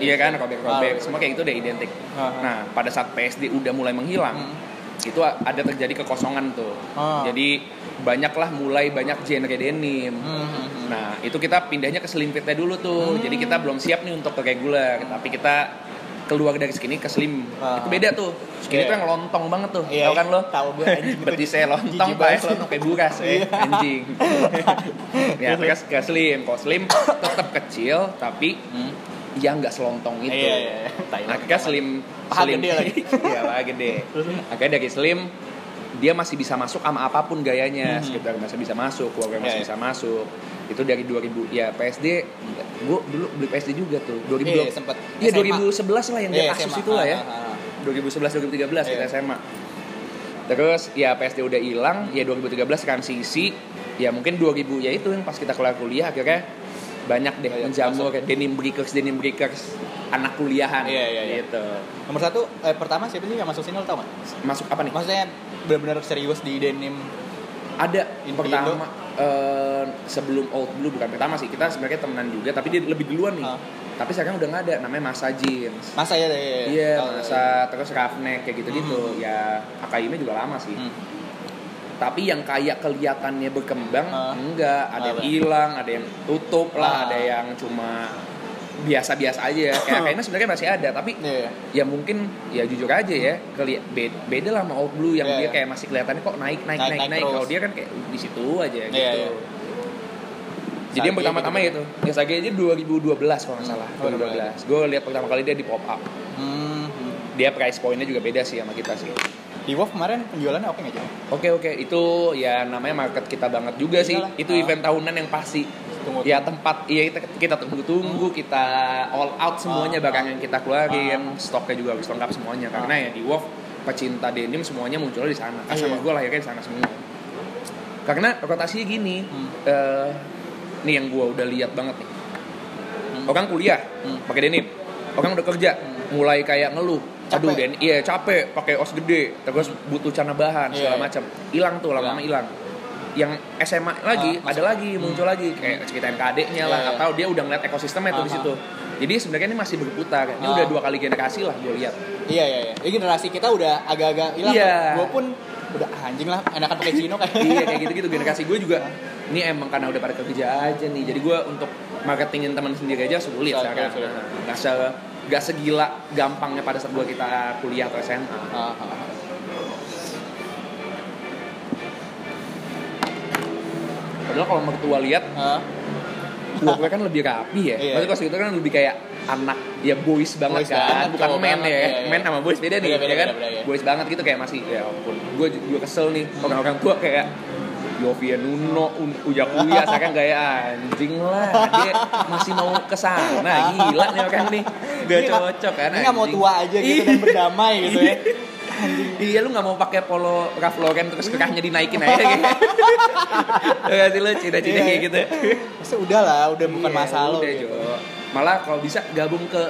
Iya kan, robek-robek, semua kayak gitu udah identik. Ah. Nah, pada saat PSD udah mulai menghilang, Hmm. Itu ada terjadi kekosongan tuh. Ah. Jadi banyaklah mulai banyak genre denim. Hmm, hmm, hmm. Nah, itu kita pindahnya ke slim fitnya dulu tuh. Hmm. Jadi kita belum siap nih untuk ke regular, tapi kita keluar dari skinny ke slim. Ah. Itu beda tuh. Skinny Iya. tuh yang lontong banget tuh. Iya, Tahu kan lo? tahu gue, anjing. [LAUGHS] Betisnya lontong, banget. lontong kayak buras ya, Iya. anjing. [LAUGHS] ya, terus ke slim. Kalau slim tetap kecil, tapi Hmm. Ya nggak selontong itu. Iya, iya, iya. [LAUGHS] Akhirnya slim, Paha slim. gede lagi. [LAUGHS] Iya, paha gede. Akhirnya dari slim dia masih bisa masuk sama apa pun gayanya, Mhm. sekitar masih bisa masuk, keluarga masih bisa masuk. Itu dari 2000 ya PSD, gue dulu beli PSD juga tuh. 2012. Iya, sempet. Iya, SMA. 2011 lah yang dia kasus itu lah ya. Ah, ah, ah. 2011 2013 kita. SMA. Terus ya PSD udah hilang, ya 2013 transisi, ya mungkin 2000 ya itu yang pas kita keluar kuliah akhirnya banyak deh Iya, menjamur kayak denim breakers denim breakers anak kuliahan Iya, iya, iya. gitu. Nomor satu, eh, pertama siapa sih yang masuk sini lo tau gak? Masuk apa nih? Maksudnya benar-benar serius di denim. Ada Indo. pertama eh, sebelum old blue bukan pertama sih kita sebenarnya temenan juga tapi dia lebih duluan nih. Ah. Tapi sekarang udah nggak ada namanya Masa Jeans. Masa ya? Iya, Iya, Tahu, masa terus roughneck kayak gitu-gitu. Ya AKIM juga lama sih. Hmm. Tapi yang kayak kelihatannya berkembang Ah. enggak, ada yang hilang, ada yang tutup lah, Ah. ada yang cuma biasa-biasa aja. Kayak kayaknya sebenarnya masih ada, tapi Iya. ya mungkin ya jujur aja ya keli- be- beda lah sama old blue yang Iya, dia iya. kayak masih kelihatannya kok naik naik Naik, naik naik kalau dia kan kayak di situ aja gitu Iya, iya. jadi yang pertama-tama gitu. itu ya Sage aja 2012 kalau nggak salah Oh, 2012 gue lihat pertama kali dia di pop up Hmm. hmm. dia price pointnya juga beda sih sama kita sih Di Wolf kemarin penjualannya oke nggak Jan? oke oke itu ya namanya market kita banget juga sih Iyalah. itu Ah. event tahunan yang pasti Tunggu. ya tempat iya kita kita tunggu-tunggu kita all out semuanya Ah. barang yang kita keluarin stoknya juga harus lengkap semuanya karena ya di Wolf pecinta denim semuanya muncul di sana customer Iya. gue lahirnya di sana semua karena rotasinya gini Hmm. eh, nih yang gue udah lihat banget nih Hmm. orang kuliah Hmm. pakai denim orang udah kerja Hmm. mulai kayak ngeluh aduh Capek. den iya capek. Pakai os gede terus butuh celana bahan segala Iya, iya. macam hilang tuh lama-lama hilang. Yang SMA lagi Ah, ada lagi muncul lagi. Kayak ceritain ke adeknya lah Iya, iya. atau dia udah ngeliat ekosistemnya tuh di situ. Jadi sebenarnya ini masih berputar. Ini Ah. udah dua kali generasi lah gue lihat. Iya iya iya. Ini generasi kita udah agak-agak hilang. Iya. Gue pun udah ah, anjing lah enakan pakai chino kayak. [LAUGHS] iya kayak gitu-gitu. Generasi gue juga ini emang karena udah pada kerja aja nih. Jadi gue untuk marketingin teman sendiri aja sulit sekarang. nggak nggak segila gampangnya pada saat gue kita kuliah atau SMA ah. padahal kalau mertua lihat Ah, tua gue kan lebih rapi ya Iya. maksudnya kalau segitu kan lebih kayak anak ya boys banget Boys kan banget, bukan men banget, ya iya, iya. men sama boys beda nih Beda, beda, ya kan beda, beda, iya. boys banget gitu kayak masih ya ampun gue juga kesel nih orang-orang tua kayak Yovia Nuno, Un- Uya Kuya, sekarang gaya anjing lah Dia masih mau ke sana, gila nih orang nih Gak cocok kan Ini nggak mau tua aja gitu Iya. dan berdamai gitu ya. iya lu nggak mau pakai polo Ralph Lauren terus kekahnya dinaikin aja gitu Gak sih lu cita-cita Iya. kayak gitu Maksudnya udah lah, udah bukan Iya, masalah udah, gitu. Jo. malah kalau bisa gabung ke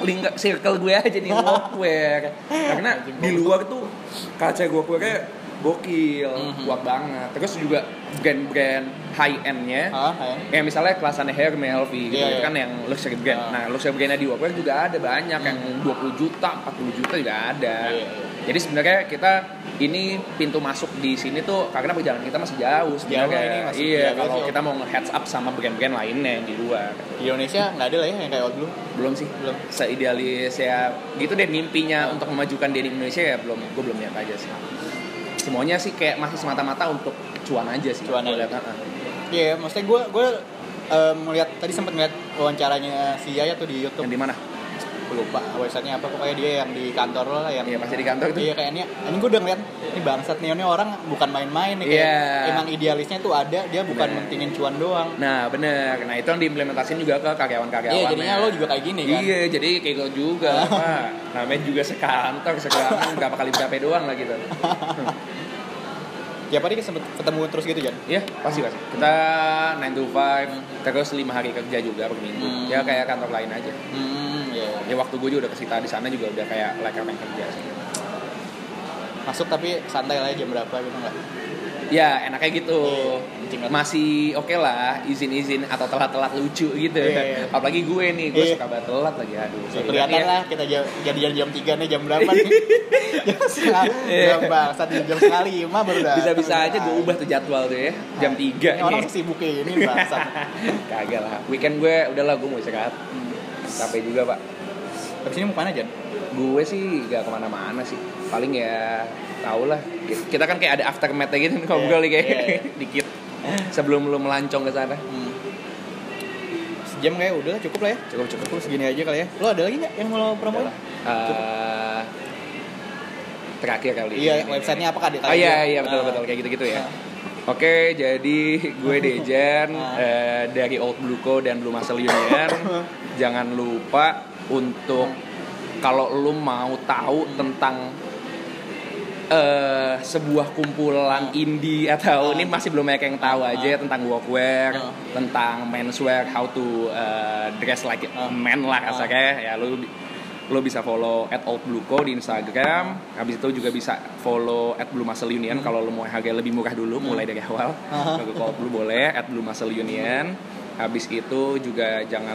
link circle gue aja nih workwear karena di luar tuh kaca workwear gokil Mhm. kuat banget terus juga brand-brand high endnya Hah, ya? ya misalnya kelasannya Hermes, LV gitu, itu iya. kan yang luxury brand. Ah. Nah, luxury brandnya di workwear juga ada banyak yang 20 juta, 40 juta juga ada. Iya, iya. Jadi sebenarnya kita ini pintu masuk di sini tuh karena perjalanan kita masih jauh sebenarnya. Ini, masih iya, jauh kalau kita mau nge-heads up sama brand-brand lainnya yang di luar. Di Indonesia nggak ada lah ya yang kayak waktu dulu. Belum sih. Belum. Seidealis ya gitu deh mimpinya Ah. untuk memajukan diri Indonesia ya belum gue belum lihat aja sih. Semuanya sih kayak masih semata-mata untuk cuan aja sih. Cuan aja. ah. Iya, maksudnya gue gue melihat tadi sempat ngeliat wawancaranya si Yaya tuh di YouTube. Yang di mana? Gue lupa websitenya apa pokoknya dia yang di kantor lo lah yang Iya, pasti di kantor tuh. Iya kayaknya ini gue udah ngeliat ini bangsat nih ini orang bukan main-main nih kayak Iya. emang idealisnya tuh ada dia bukan Bener. mentingin cuan doang. Nah bener, nah itu yang diimplementasiin juga ke karyawan-karyawan Iya, jadinya lo juga kayak gini kan? Iya, jadi kayak gue juga [LAUGHS] Pak. Namanya juga sekantor, sekantor berapa kali berapa doang lah gitu [LAUGHS] Tiap hari sempet ketemu terus gitu Jan. Iya, pasti pasti Kita 9 to 5, terus 5 hari kerja juga per minggu Hmm. Ya kayak kantor lain aja Hmm, iya. Ya waktu gue juga udah kesita di sana juga udah kayak like pengen kerja sih Masuk tapi santai lah ya, jam berapa gitu enggak? Ya enaknya gitu Iya. Masih oke lah izin-izin atau telat-telat lucu gitu Iya, iya. Apalagi gue nih, gue Iya. suka banget telat lagi Aduh, sorry. Kelihatan Tapi ya- lah kita jam, jadian jam 3 nih jam berapa nih? [LAUGHS] jam Iya. jam nih, jam setengah lima baru datang. Bisa-bisa aja gue ubah tuh jadwal tuh ya Jam 3 Ini orang sibuk kayak gini bangsat. [LAUGHS] Kagak lah Weekend gue udahlah gue mau istirahat Capek juga pak Habis ini mau ke mana Jan? Gue sih gak ke mana-mana sih Paling ya tau lah Kita kan kayak ada aftermath gitu Ngobrol nih kayak iya. [LAUGHS] dikit Sebelum lu melancong ke sana Hmm. Sejam kayak udah lah cukup lah ya. Cukup cukup Cukup segini aja kali ya. Lo ada lagi nggak yang mau promoin? Eh, Terakhir kali Iya, ini. websitenya apa kali? Oh iya iya betul betul kayak gitu-gitu ya. Oke, jadi gue [LAUGHS] Dejan Ah. eh, dari Old Blue Co dan Blue Muscle Union. [LAUGHS] Jangan lupa untuk kalau lu mau tahu tentang eh sebuah kumpulan indie atau Ah. ini masih belum banyak yang tahu aja tentang workwear, Ah. tentang menswear, how to eh, dress like a Ah. man lah Ah. kasarnya. Ya lu lo bisa follow at Old Blue Co di Instagram. Habis itu juga bisa follow at Blue Muscle Union kalau lo mau harga lebih murah dulu, mulai dari awal. Ah. [LAUGHS] Ke Old Blue boleh at Blue Muscle Union. Habis itu juga jangan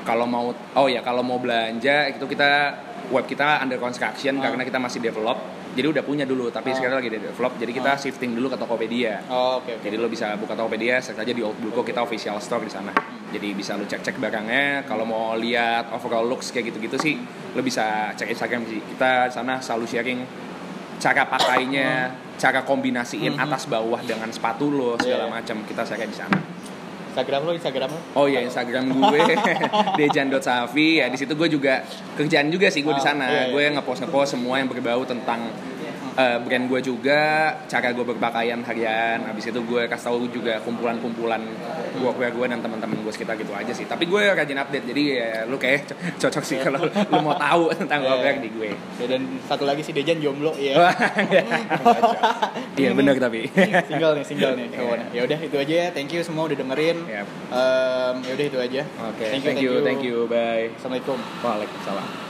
kalau mau oh ya kalau mau belanja itu kita web kita under construction Ah. karena kita masih develop. Jadi udah punya dulu, tapi Ah. sekarang lagi di develop. Jadi kita Ah. shifting dulu ke Tokopedia. Oh, oke oke. Jadi lo bisa buka Tokopedia, search aja di Old kita official store di sana. Jadi bisa lo cek-cek barangnya. Kalau mau lihat overall looks kayak gitu-gitu sih, lo bisa cek Instagram sih. Kita di sana selalu sharing cara pakainya, cara kombinasiin Mhm. atas bawah dengan sepatu lo segala Iya. macam. Kita share di sana. Instagram lo, Instagram lo. Oh iya Instagram gue [LAUGHS] dejan.safi ya di situ gue juga kerjaan juga sih gue di Oh, sana. iya, iya. Gue ngepost ngepost semua yang berbau tentang eh, brand gue juga, cara gue berpakaian harian. Habis itu gue kasih tahu juga kumpulan-kumpulan workwear gue dan teman-teman gue sekitar gitu aja sih. Tapi gue rajin update jadi ya lu kayak [LAUGHS] co- cocok sih kalau [LAUGHS] lu mau tahu tentang Iya. workwear di gue. Ya, dan satu lagi si Dejan jomblo ya. Wah, Iya [LAUGHS] benar tapi. single nih, single nih. kawan. Ya udah itu aja ya. Thank you semua udah dengerin. Yap. Em, ya udah itu aja. Oke, thank you, thank you, bye. Assalamualaikum. Waalaikumsalam.